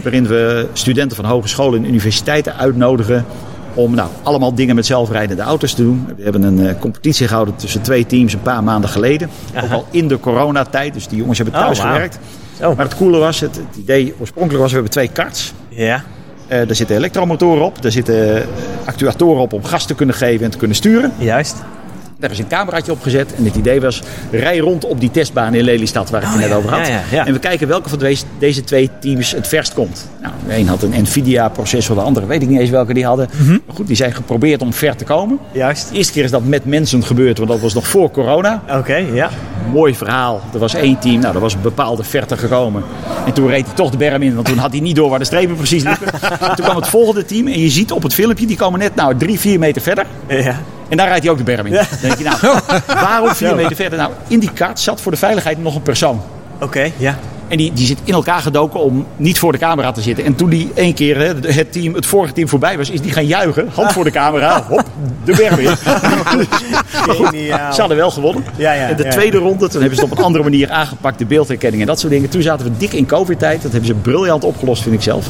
Waarin we studenten van hogescholen en universiteiten uitnodigen om nou, allemaal dingen met zelfrijdende auto's te doen. We hebben een eh, competitie gehouden tussen twee teams een paar maanden geleden. Ook al in de coronatijd, dus die jongens hebben Oh, thuis gewerkt. Zo. Maar het coole was, het, het idee oorspronkelijk was, we hebben twee karts. Ja. Eh daar zitten elektromotoren op, daar zitten actuatoren op om gas te kunnen geven en te kunnen sturen. Juist. Daar is een cameraatje op gezet en het idee was, rij rond op die testbaan in Lelystad waar ik het Oh, net ja. over had. Ja, ja, ja. En we kijken welke van deze, deze twee teams het verst komt. Nou, de een had een Nvidia processor, de andere weet ik niet eens welke die hadden. Mhm. Maar goed, die zijn geprobeerd om ver te komen. Juist. De eerste keer is dat met mensen gebeurd, want dat was nog voor corona. Oké. ja. Mooi verhaal. Er was één team, nou, dat was een bepaalde verte gekomen. En toen reed hij toch de berm in, want toen had hij niet door waar de strepen precies liepen. toen kwam het volgende team en je ziet op het filmpje, die komen net nou, drie, vier meter verder. Ja. En daar rijdt hij ook de berm in. Dan denk je, nou, waarom vier meter verder? Nou, in die kaart zat voor de veiligheid nog een persoon. Oké. Ja. En die, die zit in elkaar gedoken om niet voor de camera te zitten. En toen die één keer hè, het, team, het vorige team voorbij was, is die gaan juichen. Hand voor de camera, hop, de in. Geniaal. Ze hadden wel gewonnen. Ja, ja, en de ja. tweede ronde, toen hebben ze het op een andere manier aangepakt. De beeldherkenning en dat soort dingen. Toen zaten we dik in covid-tijd. Dat hebben ze briljant opgelost, vind ik zelf.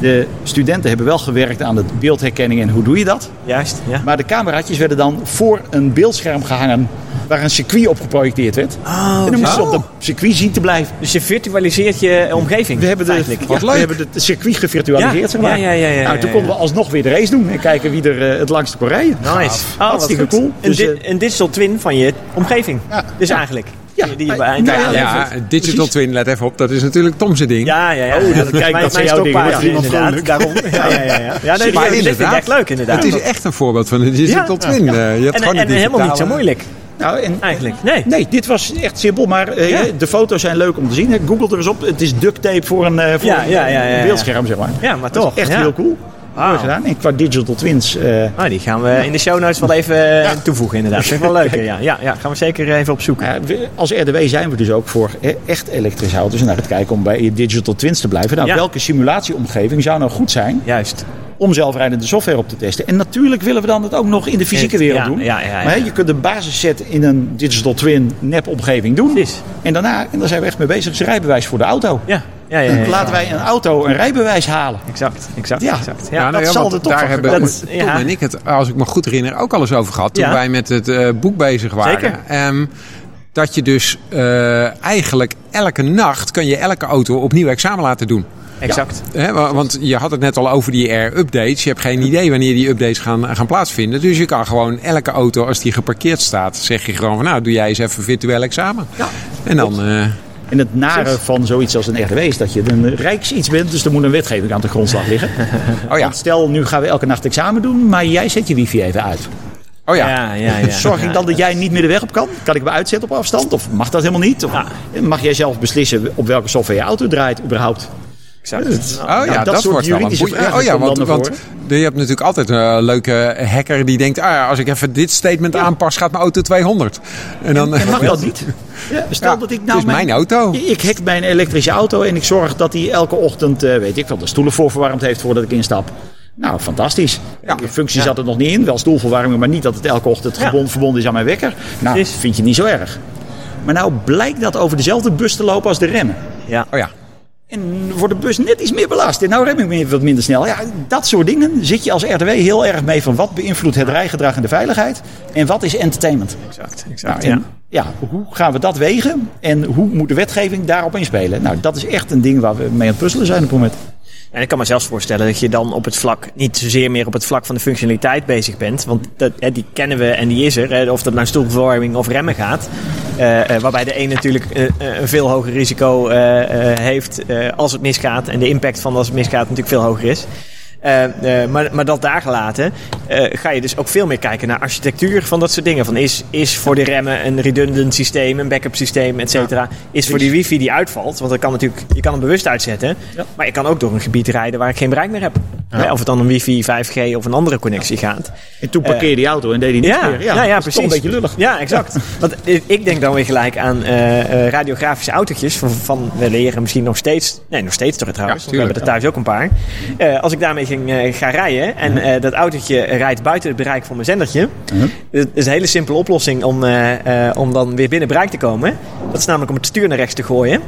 De studenten hebben wel gewerkt aan de beeldherkenning en hoe doe je dat. Juist. Ja. Maar de cameraatjes werden dan voor een beeldscherm gehangen waar een circuit op geprojecteerd werd. Oh, en dan moesten ze op dat circuit zien te blijven. Dus je virtualiseert je omgeving. We hebben, de, ja, we hebben het circuit gevirtualiseerd, Ja, zeg maar. ja, ja, ja, ja, nou, toen ja, konden we alsnog weer de race doen en kijken wie er eh, het langste kon rijden. Nice. Oh, Hartstikke cool. Een, Dus, di- eh, een digital twin van je omgeving. Dus eigenlijk. Ja. Die, Ja, nou ja, Ja, digital Precies. twin, let even op, dat is natuurlijk Tom zijn ding. Ja, ja, ja. Oh, dat- kijk, dat zijn jouw dingen. Ja, inderdaad. vrolijk. Daarom. Ja, ja, ja. ja. ja nee, maar die- dit vind ik echt leuk inderdaad. Het is echt een voorbeeld van een digital Ja. twin. Eh, je hebt en gewoon en helemaal niet zo moeilijk Nou, en, eigenlijk. Nee. Nee, dit was echt simpel, maar eh, Ja. de foto's zijn leuk om te zien. Google er eens op. Het is duct tape voor een, eh, voor Ja, een, beeldscherm, zeg maar. Ja, maar toch. echt heel cool. Wauw. gedaan. En qua digital twins. eh, Nou, die gaan we in de show notes wel even toevoegen inderdaad. Dat is wel leuk. Ja, ja, ja, gaan we zeker even op zoek. ja, we- als RDW zijn we dus ook voor echt elektrische auto's en naar het kijken om bij je digital twins te blijven. Nou, welke simulatieomgeving zou nou goed zijn Juist. Om zelfrijdende software op te testen? En natuurlijk willen we dan het ook nog in de fysieke Ja, wereld doen. ja, ja, ja. Maar hè, je kunt de basisset in een digital twin nep omgeving doen. Precies. En daarna, en daar zijn we echt mee bezig, is een rijbewijs voor de auto. Ja, ja, ja. ja, ja. Laten wij een auto een rijbewijs halen. Exact, exact, Ja. exact. Ja, Ja, nou dat ja, zal er toch daar van hebben. Dat- Tom en ik het, als ik me goed herinner, ook al eens over gehad. Toen Ja. wij met het eh, boek bezig waren. Zeker. Ehm, dat je dus eh, eigenlijk elke nacht kan je elke auto opnieuw examen laten doen. Exact. Hè, wa- want je had het net al over die air-updates. Je hebt geen idee wanneer die updates gaan, gaan plaatsvinden. Dus je kan gewoon elke auto, als die geparkeerd staat, zeg je gewoon van nou, doe jij eens even virtueel examen. Ja. En dan... eh, En het nare van zoiets als een RDW is dat je een rijks iets bent, dus er moet een wetgeving aan de grondslag liggen. oh ja, Want stel, nu gaan we elke nacht examen doen, maar jij zet je wifi even uit. oh ja. Ja, ja, ja. Zorg ik dan dat jij niet meer de weg op kan? Kan ik me uitzetten op afstand? Of mag dat helemaal niet? Of mag jij zelf beslissen op welke software je auto draait überhaupt? Exact. Oh ja, dat dat, soort wordt wel een Oh ja, want, want je hebt natuurlijk altijd een leuke hacker die denkt... Ah, als ik even dit statement aanpas, gaat mijn auto 200. En dan... En mag dat niet? Ja, stel dat ik het nou is mijn auto. Ik hack mijn elektrische auto en ik zorg dat hij elke ochtend, eh, weet ik wel, de stoelen voorverwarmd heeft voordat ik instap. Nou, fantastisch. Ja. De functie zat er nog niet in. Wel stoelverwarming, maar niet dat het elke ochtend verbonden is aan mijn wekker. Nou, Precies. vind je niet zo erg. Maar nou blijkt dat over dezelfde bus te lopen als de remmen. Ja. Oh ja. En wordt de bus net iets meer belast. En nou rem ik wat minder snel. Ja, dat soort dingen zit je als RDW heel erg mee van wat beïnvloedt het rijgedrag en de veiligheid. En wat is entertainment. Exact, Nou, exact. en, ja. ja, hoe gaan we dat wegen? En hoe moet de wetgeving daarop inspelen? Nou, dat is echt een ding waar we mee aan het puzzelen zijn op het moment. En ik kan me zelfs voorstellen dat je dan op het vlak, niet zozeer meer op het vlak van de functionaliteit bezig bent. Want dat, die kennen we en die is er. Of dat nou stoelverwarming of remmen gaat. Eh, eh, waarbij de een natuurlijk eh, een veel hoger risico heeft als het misgaat. En de impact van als het misgaat natuurlijk veel hoger is. Eh, eh, maar, maar dat daar gelaten, eh, ga je dus ook veel meer kijken naar architectuur van dat soort dingen. Van is, is voor de remmen een redundant systeem, een backup systeem, et cetera. Is voor die wifi die uitvalt, want dat kan natuurlijk, je kan hem bewust uitzetten. Ja. Maar je kan ook door een gebied rijden waar ik geen bereik meer heb. Of het dan een wifi, 5G of een andere connectie gaat. En toen parkeerde die auto en deed hij niet Ja, meer. ja, ja, toch precies. een beetje lullig. Ja, exact. Want ik- denk dan weer gelijk aan radiografische autootjes van, van we leren misschien nog steeds, nee nog steeds toch trouwens, Ja, we hebben er thuis ook een paar. Als ik daarmee eh, ga rijden en eh, dat autootje rijdt buiten het bereik van mijn zendertje, dat is een hele simpele oplossing om, eh, om dan weer binnen bereik te komen. Dat is namelijk om het stuur naar rechts te gooien.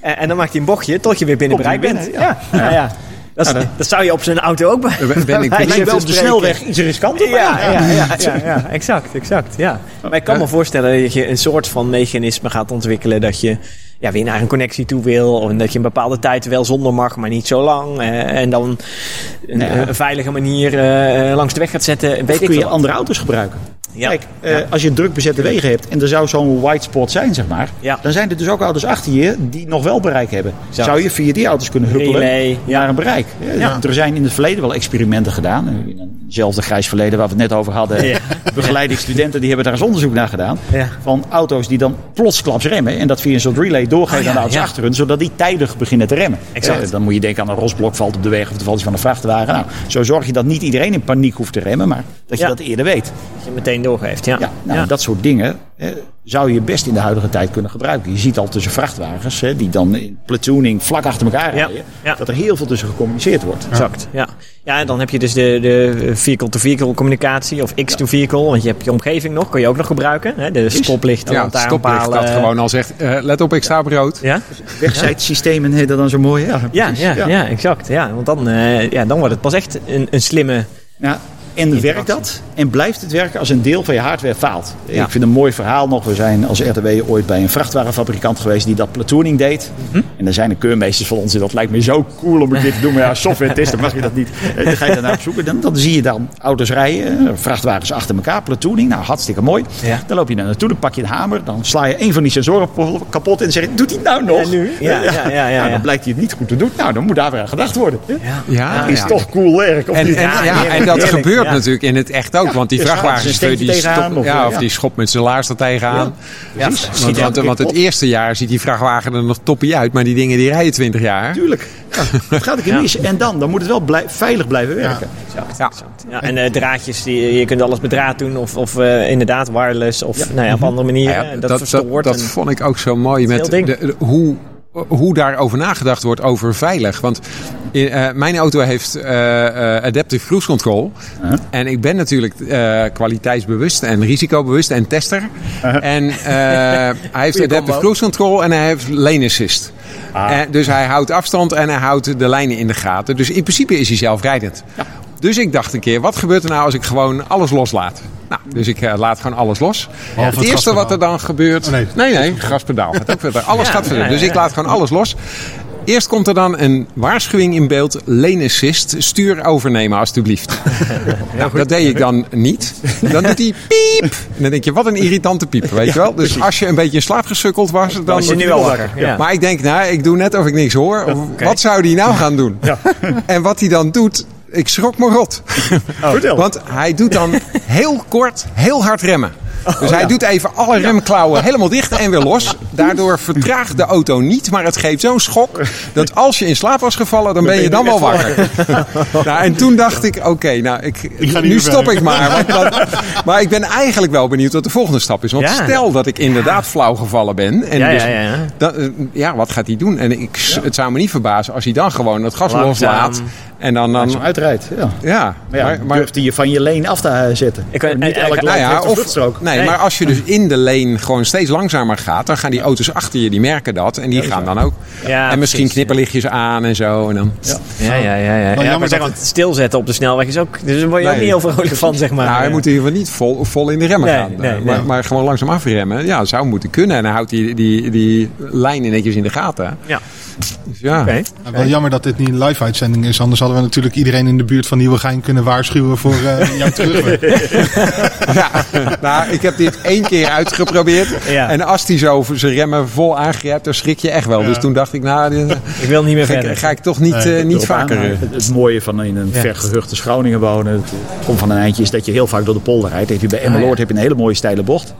En dan maakt hij een bochtje tot je weer binnen Komt bereik bent. binnen, ja. Ja, ja. Dat, is- dat zou je op zijn auto ook bij. Ben- ben ik- lijkt wel op de snelweg iets riskanter. maar Ja, ja, ja, ja, ja, exact, exact. Ja. Maar ik kan me voorstellen dat je een soort van mechanisme gaat ontwikkelen dat je ja, weer naar een connectie toe wil. Of dat je een bepaalde tijd wel zonder mag, maar niet zo lang. en dan een, Ja. een veilige manier eh, langs de weg gaat zetten. Weet Of ik kun je andere auto's gebruiken? Ja. Kijk, eh, als je druk bezette wegen hebt en er zou zo'n white spot zijn, zeg maar, Ja. dan zijn er dus ook auto's achter je die nog wel bereik hebben. Exact. Zou je via die auto's kunnen huppelen Relay, ja. naar een bereik? Ja, Ja. Er zijn in het verleden wel experimenten gedaan. In hetzelfde grijs verleden waar we het net over hadden. Ja. Begeleidingsstudenten die hebben daar eens onderzoek naar gedaan. Ja. Van auto's die dan plotsklaps remmen en dat via een soort relay doorgeven Oh ja, aan de auto's ja. achter hun, zodat die tijdig beginnen te remmen. Exact. Eh, dan moet je denken aan een rosblok valt op de weg of er valt iets van een vrachtwagen. Nou, zo zorg je dat niet iedereen in paniek hoeft te remmen, maar dat je Ja. dat eerder weet. Dat je meteen doorgeeft. Ja. Ja, nou, Ja. dat soort dingen eh, zou je best in de huidige tijd kunnen gebruiken. Je ziet al tussen vrachtwagens, hè, die dan in platooning vlak achter elkaar rijden, ja. dat er heel veel tussen gecommuniceerd wordt. Exact, ja. Ja, en dan heb je dus de, de vehicle-to-vehicle communicatie of X-to-vehicle. Want je hebt je omgeving nog, kun je ook nog gebruiken. Hè? De stoplichten, Ja, stoplicht lantaarnpalen. dat gewoon al zegt, eh, let op, ik sta op rood. Ja? Wegzijdsystemen heet dat dan zo mooi. Ja, ja, ja. exact. Ja, want dan, eh, ja, dan wordt het pas echt een, een slimme... Ja, en werkt dat? En blijft het werken als een deel van je hardware faalt? Ja. Ik vind een mooi verhaal nog. We zijn als RTW ooit bij een vrachtwagenfabrikant geweest die dat platooning deed. Mhm. En er zijn er keurmeesters van ons. En dat lijkt me zo cool om een keer te doen. Maar ja, software testen mag je dat niet. Eh, Dan ga je daarnaar op zoeken. Dan, dan zie je dan auto's rijden. eh, Vrachtwagens achter elkaar. Platooning. Nou, hartstikke mooi. Ja. Dan loop je daar naartoe. Dan pak je een hamer. Dan sla je een van die sensoren kapot. En dan zeg je, doet hij het nou nog? En nu? Ja, ja, ja, ja, Nou, ja. dan blijkt hij het niet goed te doen. Nou, dan moet daar weer aan gedacht worden. Ja, Is ja. toch cool werk, of En, niet? en, Ja, en dat gebeurt ja. natuurlijk in het echt ook. Ja, want die een vrachtwagenchauffeur die, tegenaan, ja, eh, of ja. die schopt met zijn laars er tegenaan. Ja, Want, want, het eerste jaar ziet die vrachtwagen er nog toppie uit. Maar die dingen die rijden 20 jaar. Tuurlijk. Ja, dat gaat een keer mis. En dan, dan moet het wel blij- veilig blijven werken. Ja. en eh, draadjes, die, je kunt alles met draad doen. Of, of eh, inderdaad wireless. Of nou ja, op andere manieren. Ja, ja, dat, dat, dat, dat en- vond ik ook zo mooi. Met de- hoe, hoe daarover nagedacht wordt over veilig. Want in, eh, mijn auto heeft eh, eh, adaptive cruise control. En ik ben natuurlijk eh, kwaliteitsbewust en risicobewust en tester. En eh, hij heeft adaptive cruise control en hij heeft lane assist. Ah. En dus hij houdt afstand en hij houdt de lijnen in de gaten. Dus in principe is hij zelfrijdend. Dus ik dacht een keer, wat gebeurt er nou als ik gewoon alles loslaat? Nou, dus ik eh, laat gewoon alles los. Het het eerste wat er dan gebeurt... Oh, nee. nee, nee, gaspedaal. Gaat ook verder. Alles Ja, gaat verder. ja, Dus ja, ik laat gewoon alles los. Eerst komt er dan een waarschuwing in beeld. Lane assist. Stuur overnemen alstublieft. Nou, dat deed ik dan niet. Dan doet hij piep. En dan denk je, wat een irritante piep. Weet je wel? Dus als je een beetje in slaap gesukkeld was, dan... was je nu wel wakker. Ja. Maar ik denk, nou, ik doe net of ik niks hoor. Of, Wat zou die nou gaan doen? En wat hij dan doet, ik schrok me rot. Vertel. Want hij doet dan heel kort, heel hard remmen. Dus hij doet even alle remklauwen helemaal dicht en weer los. Daardoor vertraagt de auto niet, maar het geeft zo'n schok dat als je in slaap was gevallen, dan ben je dan wel wakker. Nou, en toen dacht ik, oké, nou, ik, nu stop verder. ik maar. Want dat- maar ik ben eigenlijk wel benieuwd wat de volgende stap is. Want Ja. stel dat ik inderdaad flauw gevallen ben. En Ja, dus, ja, ja. Dan, eh, ja, wat gaat hij doen? En ik, het zou me niet verbazen als hij dan gewoon het gas loslaat. En dan, dan Langzaam uitrijdt. Ja. ja, Maar ja, maar, maar- durft je van je leen af te zetten. Ik weet- niet elk nou ja, of, nee, Nee. maar als je dus in de lane gewoon steeds langzamer gaat, dan gaan die auto's achter je, die merken dat. En die gaan dan ook. Ja, en misschien knipperlichtjes aan en zo. En dan, Ja. Ja, ja, ja. ja. maar zeg, dat want stilzetten op de snelweg is ook... Dus daar word je ook niet heel vrolijk van, zeg maar. nou, hij moet in ieder geval niet vol, vol in de remmen Nee, gaan. nee, maar, nee. maar gewoon langzaam afremmen. Ja, dat zou moeten kunnen. En dan houdt die, die, die lijn netjes in de gaten. Ja, Dus ja. oké. Nou, wel jammer dat dit niet een live uitzending is. Anders hadden we natuurlijk iedereen in de buurt van Nieuwegein kunnen waarschuwen voor eh, jouw terugweg. Ja, nou, ik heb dit één keer uitgeprobeerd. Ja. En als die zo zijn remmen vol aangrijpt, dan schrik je echt wel. Dus toen dacht ik, nou, dit- Ik wil niet meer ga, verder. ik- ga ik toch niet, Nee, eh, niet vaker. aan, eh, Het, het mooie van in een Ja. vergehuchte wonen, het komt van een eindje, is dat je heel vaak door de polder rijdt. Heb je bij Emmeloord Ah, ja. heb je een hele mooie steile bocht.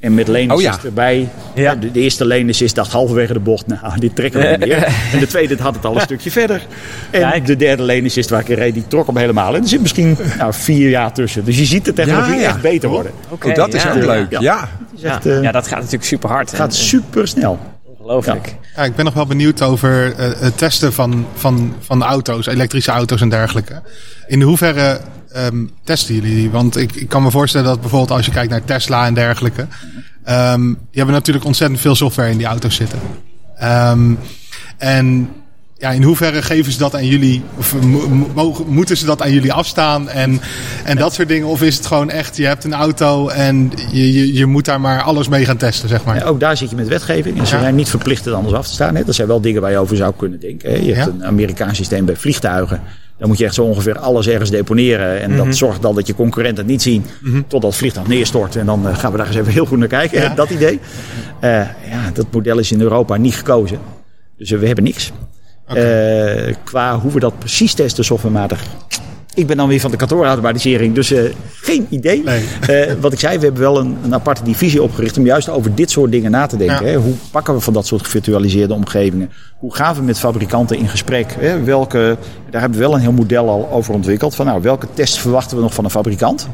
En met Lenis Oh, ja. erbij. Ja. De, de eerste Lenis dacht halverwege de bocht, nou, dit trekken we niet meer. En de tweede had het al een stukje verder. En de derde Lenis waar ik in reed, die trok hem helemaal. En er zit misschien nou, vier jaar tussen. Dus je ziet de technologie Ja, ja. echt beter worden. Oké, oh, dat is ja. ook leuk. Ja. Ja. Het is echt, eh, ja, dat gaat natuurlijk super hard. gaat super snel. Ongelooflijk. Ja, ik ben nog wel benieuwd over eh, het testen van, van, van auto's, elektrische auto's en dergelijke. In hoeverre ehm, testen jullie die? Want ik, ik kan me voorstellen dat bijvoorbeeld als je kijkt naar Tesla en dergelijke. ehm, die hebben natuurlijk ontzettend veel software in die auto's zitten. Ehm, en ja, in hoeverre geven ze dat aan jullie? Of mo- mo- mogen- moeten ze dat aan jullie afstaan? En, en dat soort dingen? Of is het gewoon echt, je hebt een auto en je, je, je moet daar maar alles mee gaan testen, zeg maar? Ja, ook daar zit je met wetgeving. En ze Ja. zijn niet verplicht het anders af te staan. Hè. Dat zijn wel dingen waar je over zou kunnen denken. Hè. Je hebt Ja. een Amerikaans systeem bij vliegtuigen. Dan moet je echt zo ongeveer alles ergens deponeren. En Mhm. dat zorgt dan dat je concurrenten het niet zien. Totdat het vliegtuig neerstort. En dan eh, gaan we daar eens even heel goed naar kijken. Ja. Dat idee. Eh, ja, dat model is in Europa niet gekozen. Dus eh, we hebben niks. Qua hoe we dat precies testen softwarematig. Ik ben dan weer van de kantoorautomatisering, dus eh, geen idee. Nee. Eh, wat ik zei, we hebben wel een, een aparte divisie opgericht om juist over dit soort dingen na te denken. Ja. Hè? Hoe pakken we van dat soort gevirtualiseerde omgevingen? Hoe gaan we met fabrikanten in gesprek? Hè? Welke, daar hebben we wel een heel model al over ontwikkeld. Van nou, welke tests verwachten we nog van een fabrikant?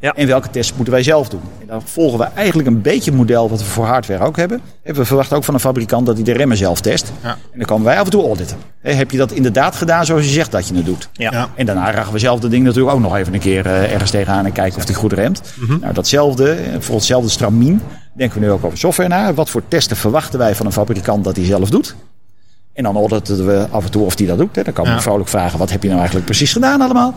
Ja. En welke tests moeten wij zelf doen? En dan volgen we eigenlijk een beetje het model wat we voor hardware ook hebben. En we verwachten ook van een fabrikant dat hij de remmen zelf test. Ja. En dan komen wij af en toe auditen. Heb je dat inderdaad gedaan zoals je zegt dat je het doet? Ja. Ja. En daarna ragen we zelf dat ding natuurlijk ook nog even een keer eh, ergens tegenaan en kijken of die goed remt. Nou, datzelfde, eh, voor hetzelfde stramien, denken we nu ook over software na. Wat voor testen verwachten wij van een fabrikant dat hij zelf doet? En dan auditen we af en toe of hij dat doet. Hè. Dan kan we vrolijk vragen, wat heb je nou eigenlijk precies gedaan allemaal?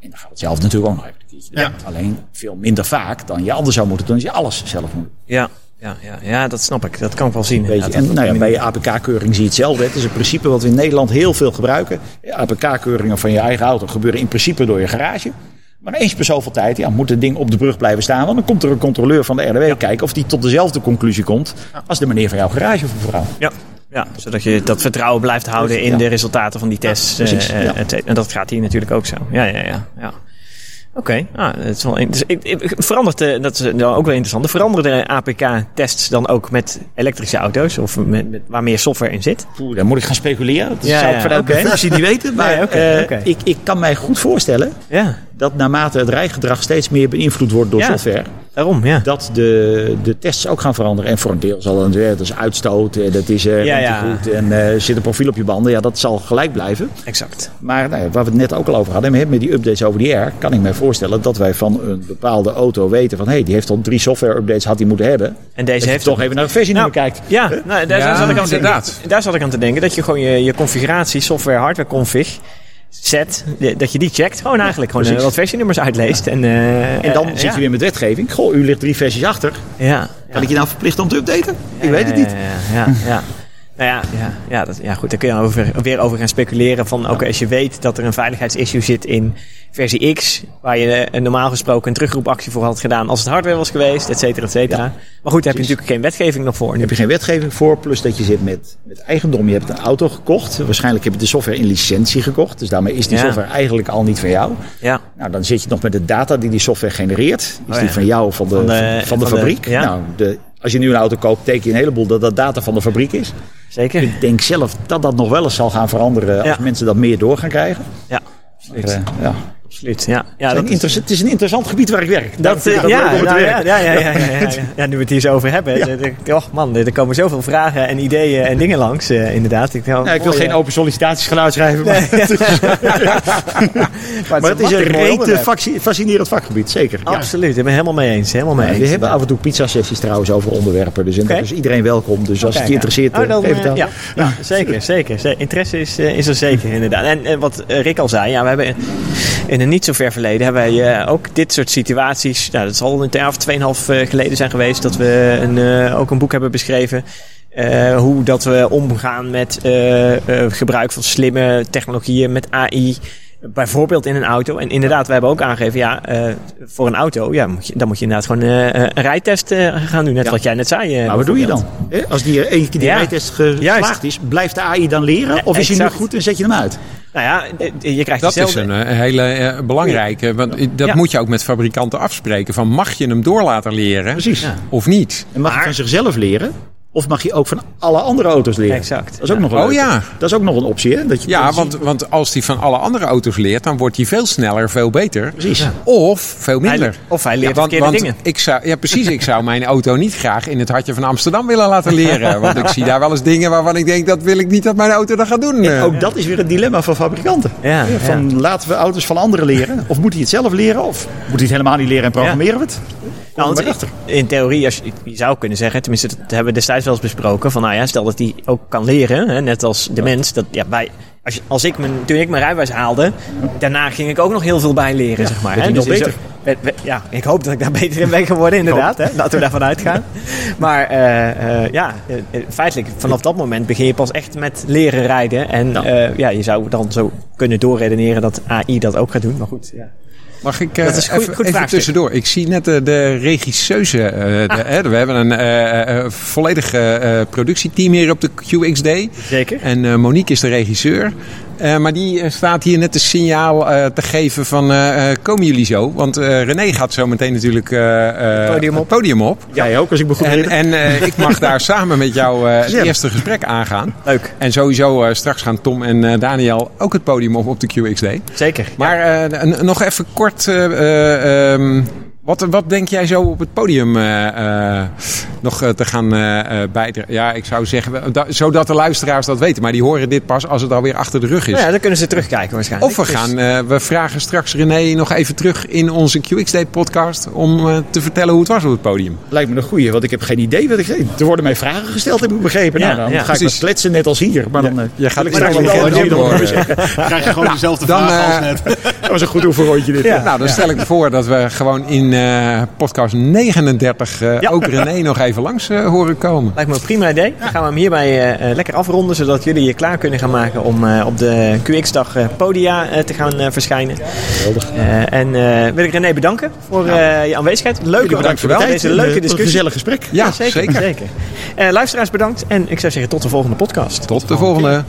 En dan gaan we het zelf natuurlijk ook nog even Ja. Alleen veel minder vaak dan je anders zou moeten doen als je alles zelf moet. doen. Ja, ja, ja, ja, dat snap ik. Dat kan ik wel zien. Weet je. inderdaad. En nou ja, bij je APK-keuring zie je hetzelfde. Het is een principe wat we in Nederland heel veel gebruiken. APK-keuringen van je eigen auto gebeuren in principe door je garage. Maar eens per zoveel tijd ja, moet het ding op de brug blijven staan. Want dan komt er een controleur van de RDW kijken of die tot dezelfde conclusie komt als de meneer van jouw garage of mevrouw. Ja. Ja, zodat je dat vertrouwen blijft houden in Ja. de resultaten van die tests. precies, eh, eh, ja. cetera. En dat gaat hier natuurlijk ook zo. Ja, ja, ja. ja. Oké, ah, het is wel dus ik, ik, verandert, de- dat is nou ook wel interessant. Veranderen de APK-tests dan ook met elektrische auto's? Of met, met, waar meer software in zit? Oeh, dan moet ik gaan speculeren. Dat Ja, zou ja, ik vanuit oké. mijn functie niet weten. Maar Nee, oké, eh, oké. ik, ik kan mij goed voorstellen Ja, dat naarmate het rijgedrag steeds meer beïnvloed wordt door Ja. software... daarom, ja. dat de, de tests ook gaan veranderen. En voor een deel zal dat, dat is uitstoot, eh, dat is eh Ja, remt ja. hij goed en eh, zit een profiel op je banden. Ja, dat zal gelijk blijven. Exact. Maar nou, ja, waar we het net ook al over hadden, met met die updates over die air, kan ik mij voorstellen dat wij van een bepaalde auto weten van hé, hey, die heeft al drie software updates had die moeten hebben. En deze Dat je heeft toch even naar een versienummer Nou, kijkt. Ja, nou, daar, Ja, zat ik aan te inderdaad. denken, daar zat ik aan te denken. Dat je gewoon je, je configuratie, software, hardware config set, de- dat je die checkt. Gewoon eigenlijk gewoon eh, precies. wat versienummers uitleest. En, eh, En dan eh, zit ja. je weer met wetgeving. Goh, u ligt drie versies achter. Ja. Kan ik je nou verplichten om te updaten? Ik weet het niet. Ja, ja, ja. Nou ja, ja, ja, dat, ja, goed. Daar kun je over, weer over gaan speculeren. Van, oké, als je weet dat er een veiligheidsissue zit in versie X, waar je eh, normaal gesproken een terugroepactie voor had gedaan als het hardware was geweest, et cetera, et cetera. maar goed, daar heb je natuurlijk geen wetgeving nog voor. Daar heb je geen wetgeving voor, plus dat je zit met, met eigendom. Je hebt een auto gekocht. Waarschijnlijk heb je de software in licentie gekocht. Dus daarmee is die Ja. software eigenlijk al niet van jou. Ja, Nou, dan zit je nog met de data die die software genereert. Is Oh die van jou of van de, Van van de- de, van de- fabriek? Nou, de, als je nu een auto koopt, teken je een heleboel dat dat data van de fabriek is. zeker. Ik denk zelf dat dat nog wel eens zal gaan veranderen als Ja. mensen dat meer door gaan krijgen. Ja. Maar, eh, ja. Absoluut, ja. ja Het, dat is een het is een interessant gebied waar ik werk. Dat, ik eh, ja, nou, ja, ja, ja, ja, ja, ja, nu we het hier zo over hebben. Ja. ik, Och man, er komen zoveel vragen en ideeën en dingen langs, eh, inderdaad. Ik, nou, ik wil geen eh, open sollicitatiesgeluid schrijven, maar, Maar maar het is een reet onderwerp. fasci- fascinerend vakgebied, zeker. Absoluut, ik ben helemaal mee eens. Helemaal mee eens. We hebben af en toe pizza-sessies trouwens over onderwerpen. Dus, iedereen welkom. Dus als Kijk, het je interesseert. Oh, dan, geef het eh, aan. ja, zeker, zeker. Ze- Interesse is, eh, is er zeker, inderdaad. En, en wat eh, Rick al zei, ja, we hebben in een niet zo ver verleden hebben wij eh, ook dit soort situaties. Nou, dat zal een jaar of tweeënhalf eh, geleden zijn geweest dat we een, eh, ook een boek hebben beschreven. hoe dat we omgaan met gebruik van slimme technologieën, met AI. Bijvoorbeeld in een auto. En inderdaad, we hebben ook aangegeven, ja, voor een auto, ja, moet je, dan moet je inderdaad gewoon een rijtest gaan doen. Net Ja. wat jij net zei. Maar wat doe je dan? Als die één keer die Ja. rijtest geslaagd Juist. is, blijft de AI dan leren? Of is hij nu goed en zet je hem uit? Nou ja, je krijgt Dat is een eh, hele eh, belangrijke. Want dat Ja. moet je ook met fabrikanten afspreken. Van mag je hem door laten leren Precies. Of niet? En mag van zichzelf leren? Of mag je ook van alle andere auto's leren? Exact. Dat is ook nog een Oh ja. Dat is ook nog een optie, hè? Dat je Ja, want, zien- want als die van alle andere auto's leert, dan wordt hij veel sneller, veel beter. Precies. Of veel minder. Hij- of hij leert Ja, want, verkeerde want dingen. Ik zou, ja, precies. Ik zou mijn auto niet graag in het hartje van Amsterdam willen laten leren. Want ik zie daar wel eens dingen waarvan ik denk, dat wil ik niet dat mijn auto dat gaat doen. Eh, Ook dat is weer een dilemma van fabrikanten. Van laten we auto's van anderen leren? Of moet hij het zelf leren? Of moet hij het helemaal niet leren en programmeren we het? Nou, want in theorie, als je, je zou kunnen zeggen, tenminste dat hebben we destijds wel eens besproken, van nou ja, stel dat hij ook kan leren, hè, net als de mens. Dat, ja, bij, als, als ik mijn, toen ik mijn rijbewijs haalde, daarna ging ik ook nog heel veel bij leren, zeg maar. hè. hij nog Dus beter. zo- ja, ik hoop dat ik daar beter in ben geworden, inderdaad. Hè. Laten we daarvan uitgaan. Maar eh, eh, ja, eh, feitelijk, vanaf dat moment begin je pas echt met leren rijden. En Ja. ja, ja je zou dan zo kunnen doorredeneren dat AI dat ook gaat doen. Maar goed, ja. Mag ik eh, Dat is een goed- even, goed even tussendoor? Ik zie net de, de regisseuse. eh, de- hè, we hebben een eh, eh, volledig eh, eh, productieteam hier op de QXD. Zeker. En eh, Monique is de regisseur. Eh, maar die eh, staat hier net een signaal eh, te geven van eh, eh, komen jullie zo? Want eh, René gaat zo meteen natuurlijk eh, eh, Podium op. het podium op. Jij ook, als ik me goed En, herinner. en eh, ik mag daar samen met jou eh, het eerste gesprek aangaan. Leuk. En sowieso eh, straks gaan Tom en eh, Daniel ook het podium op op de QXD. Zeker. Maar eh, nog even kort. eh, eh, ehm, wat, wat denk jij zo op het podium eh, eh, nog eh, te gaan bijdragen? Ja, ik zou zeggen, da- zodat de luisteraars dat weten. Maar die horen dit pas als het alweer achter de rug is. Nou ja, dan kunnen ze terugkijken waarschijnlijk. Of we Dus- gaan, eh, we vragen straks René nog even terug in onze QXD-podcast om eh, te vertellen hoe het was op het podium. Lijkt me een goeie, want ik heb geen idee wat ik... Er worden mij vragen gesteld, heb ik begrepen. Ja, nou, dan ja, ga ik precies. kletsen net als hier. Maar dan, eh, Je gaat straks wel krijg je gewoon dezelfde vraag eh, als net. Dat was een goed oefenrondje dit. Nou, dan stel ik me voor dat we gewoon in eh, podcast 39 eh, Ja. ook René nog even langs eh, horen komen. Lijkt me een prima idee. Dan gaan we hem hierbij lekker afronden, zodat jullie je klaar kunnen gaan maken om eh, op de QX-dag eh, podia eh, te gaan verschijnen. Eh, en eh, wil ik René bedanken voor eh, je aanwezigheid. Leuk Jullie bedankt voor de wel. tijd. Deze en, leuke wat Een discussie. gezellig gesprek. Ja, zeker. zeker. zeker. Eh, luisteraars bedankt en ik zou zeggen tot de volgende podcast. Tot de volgende.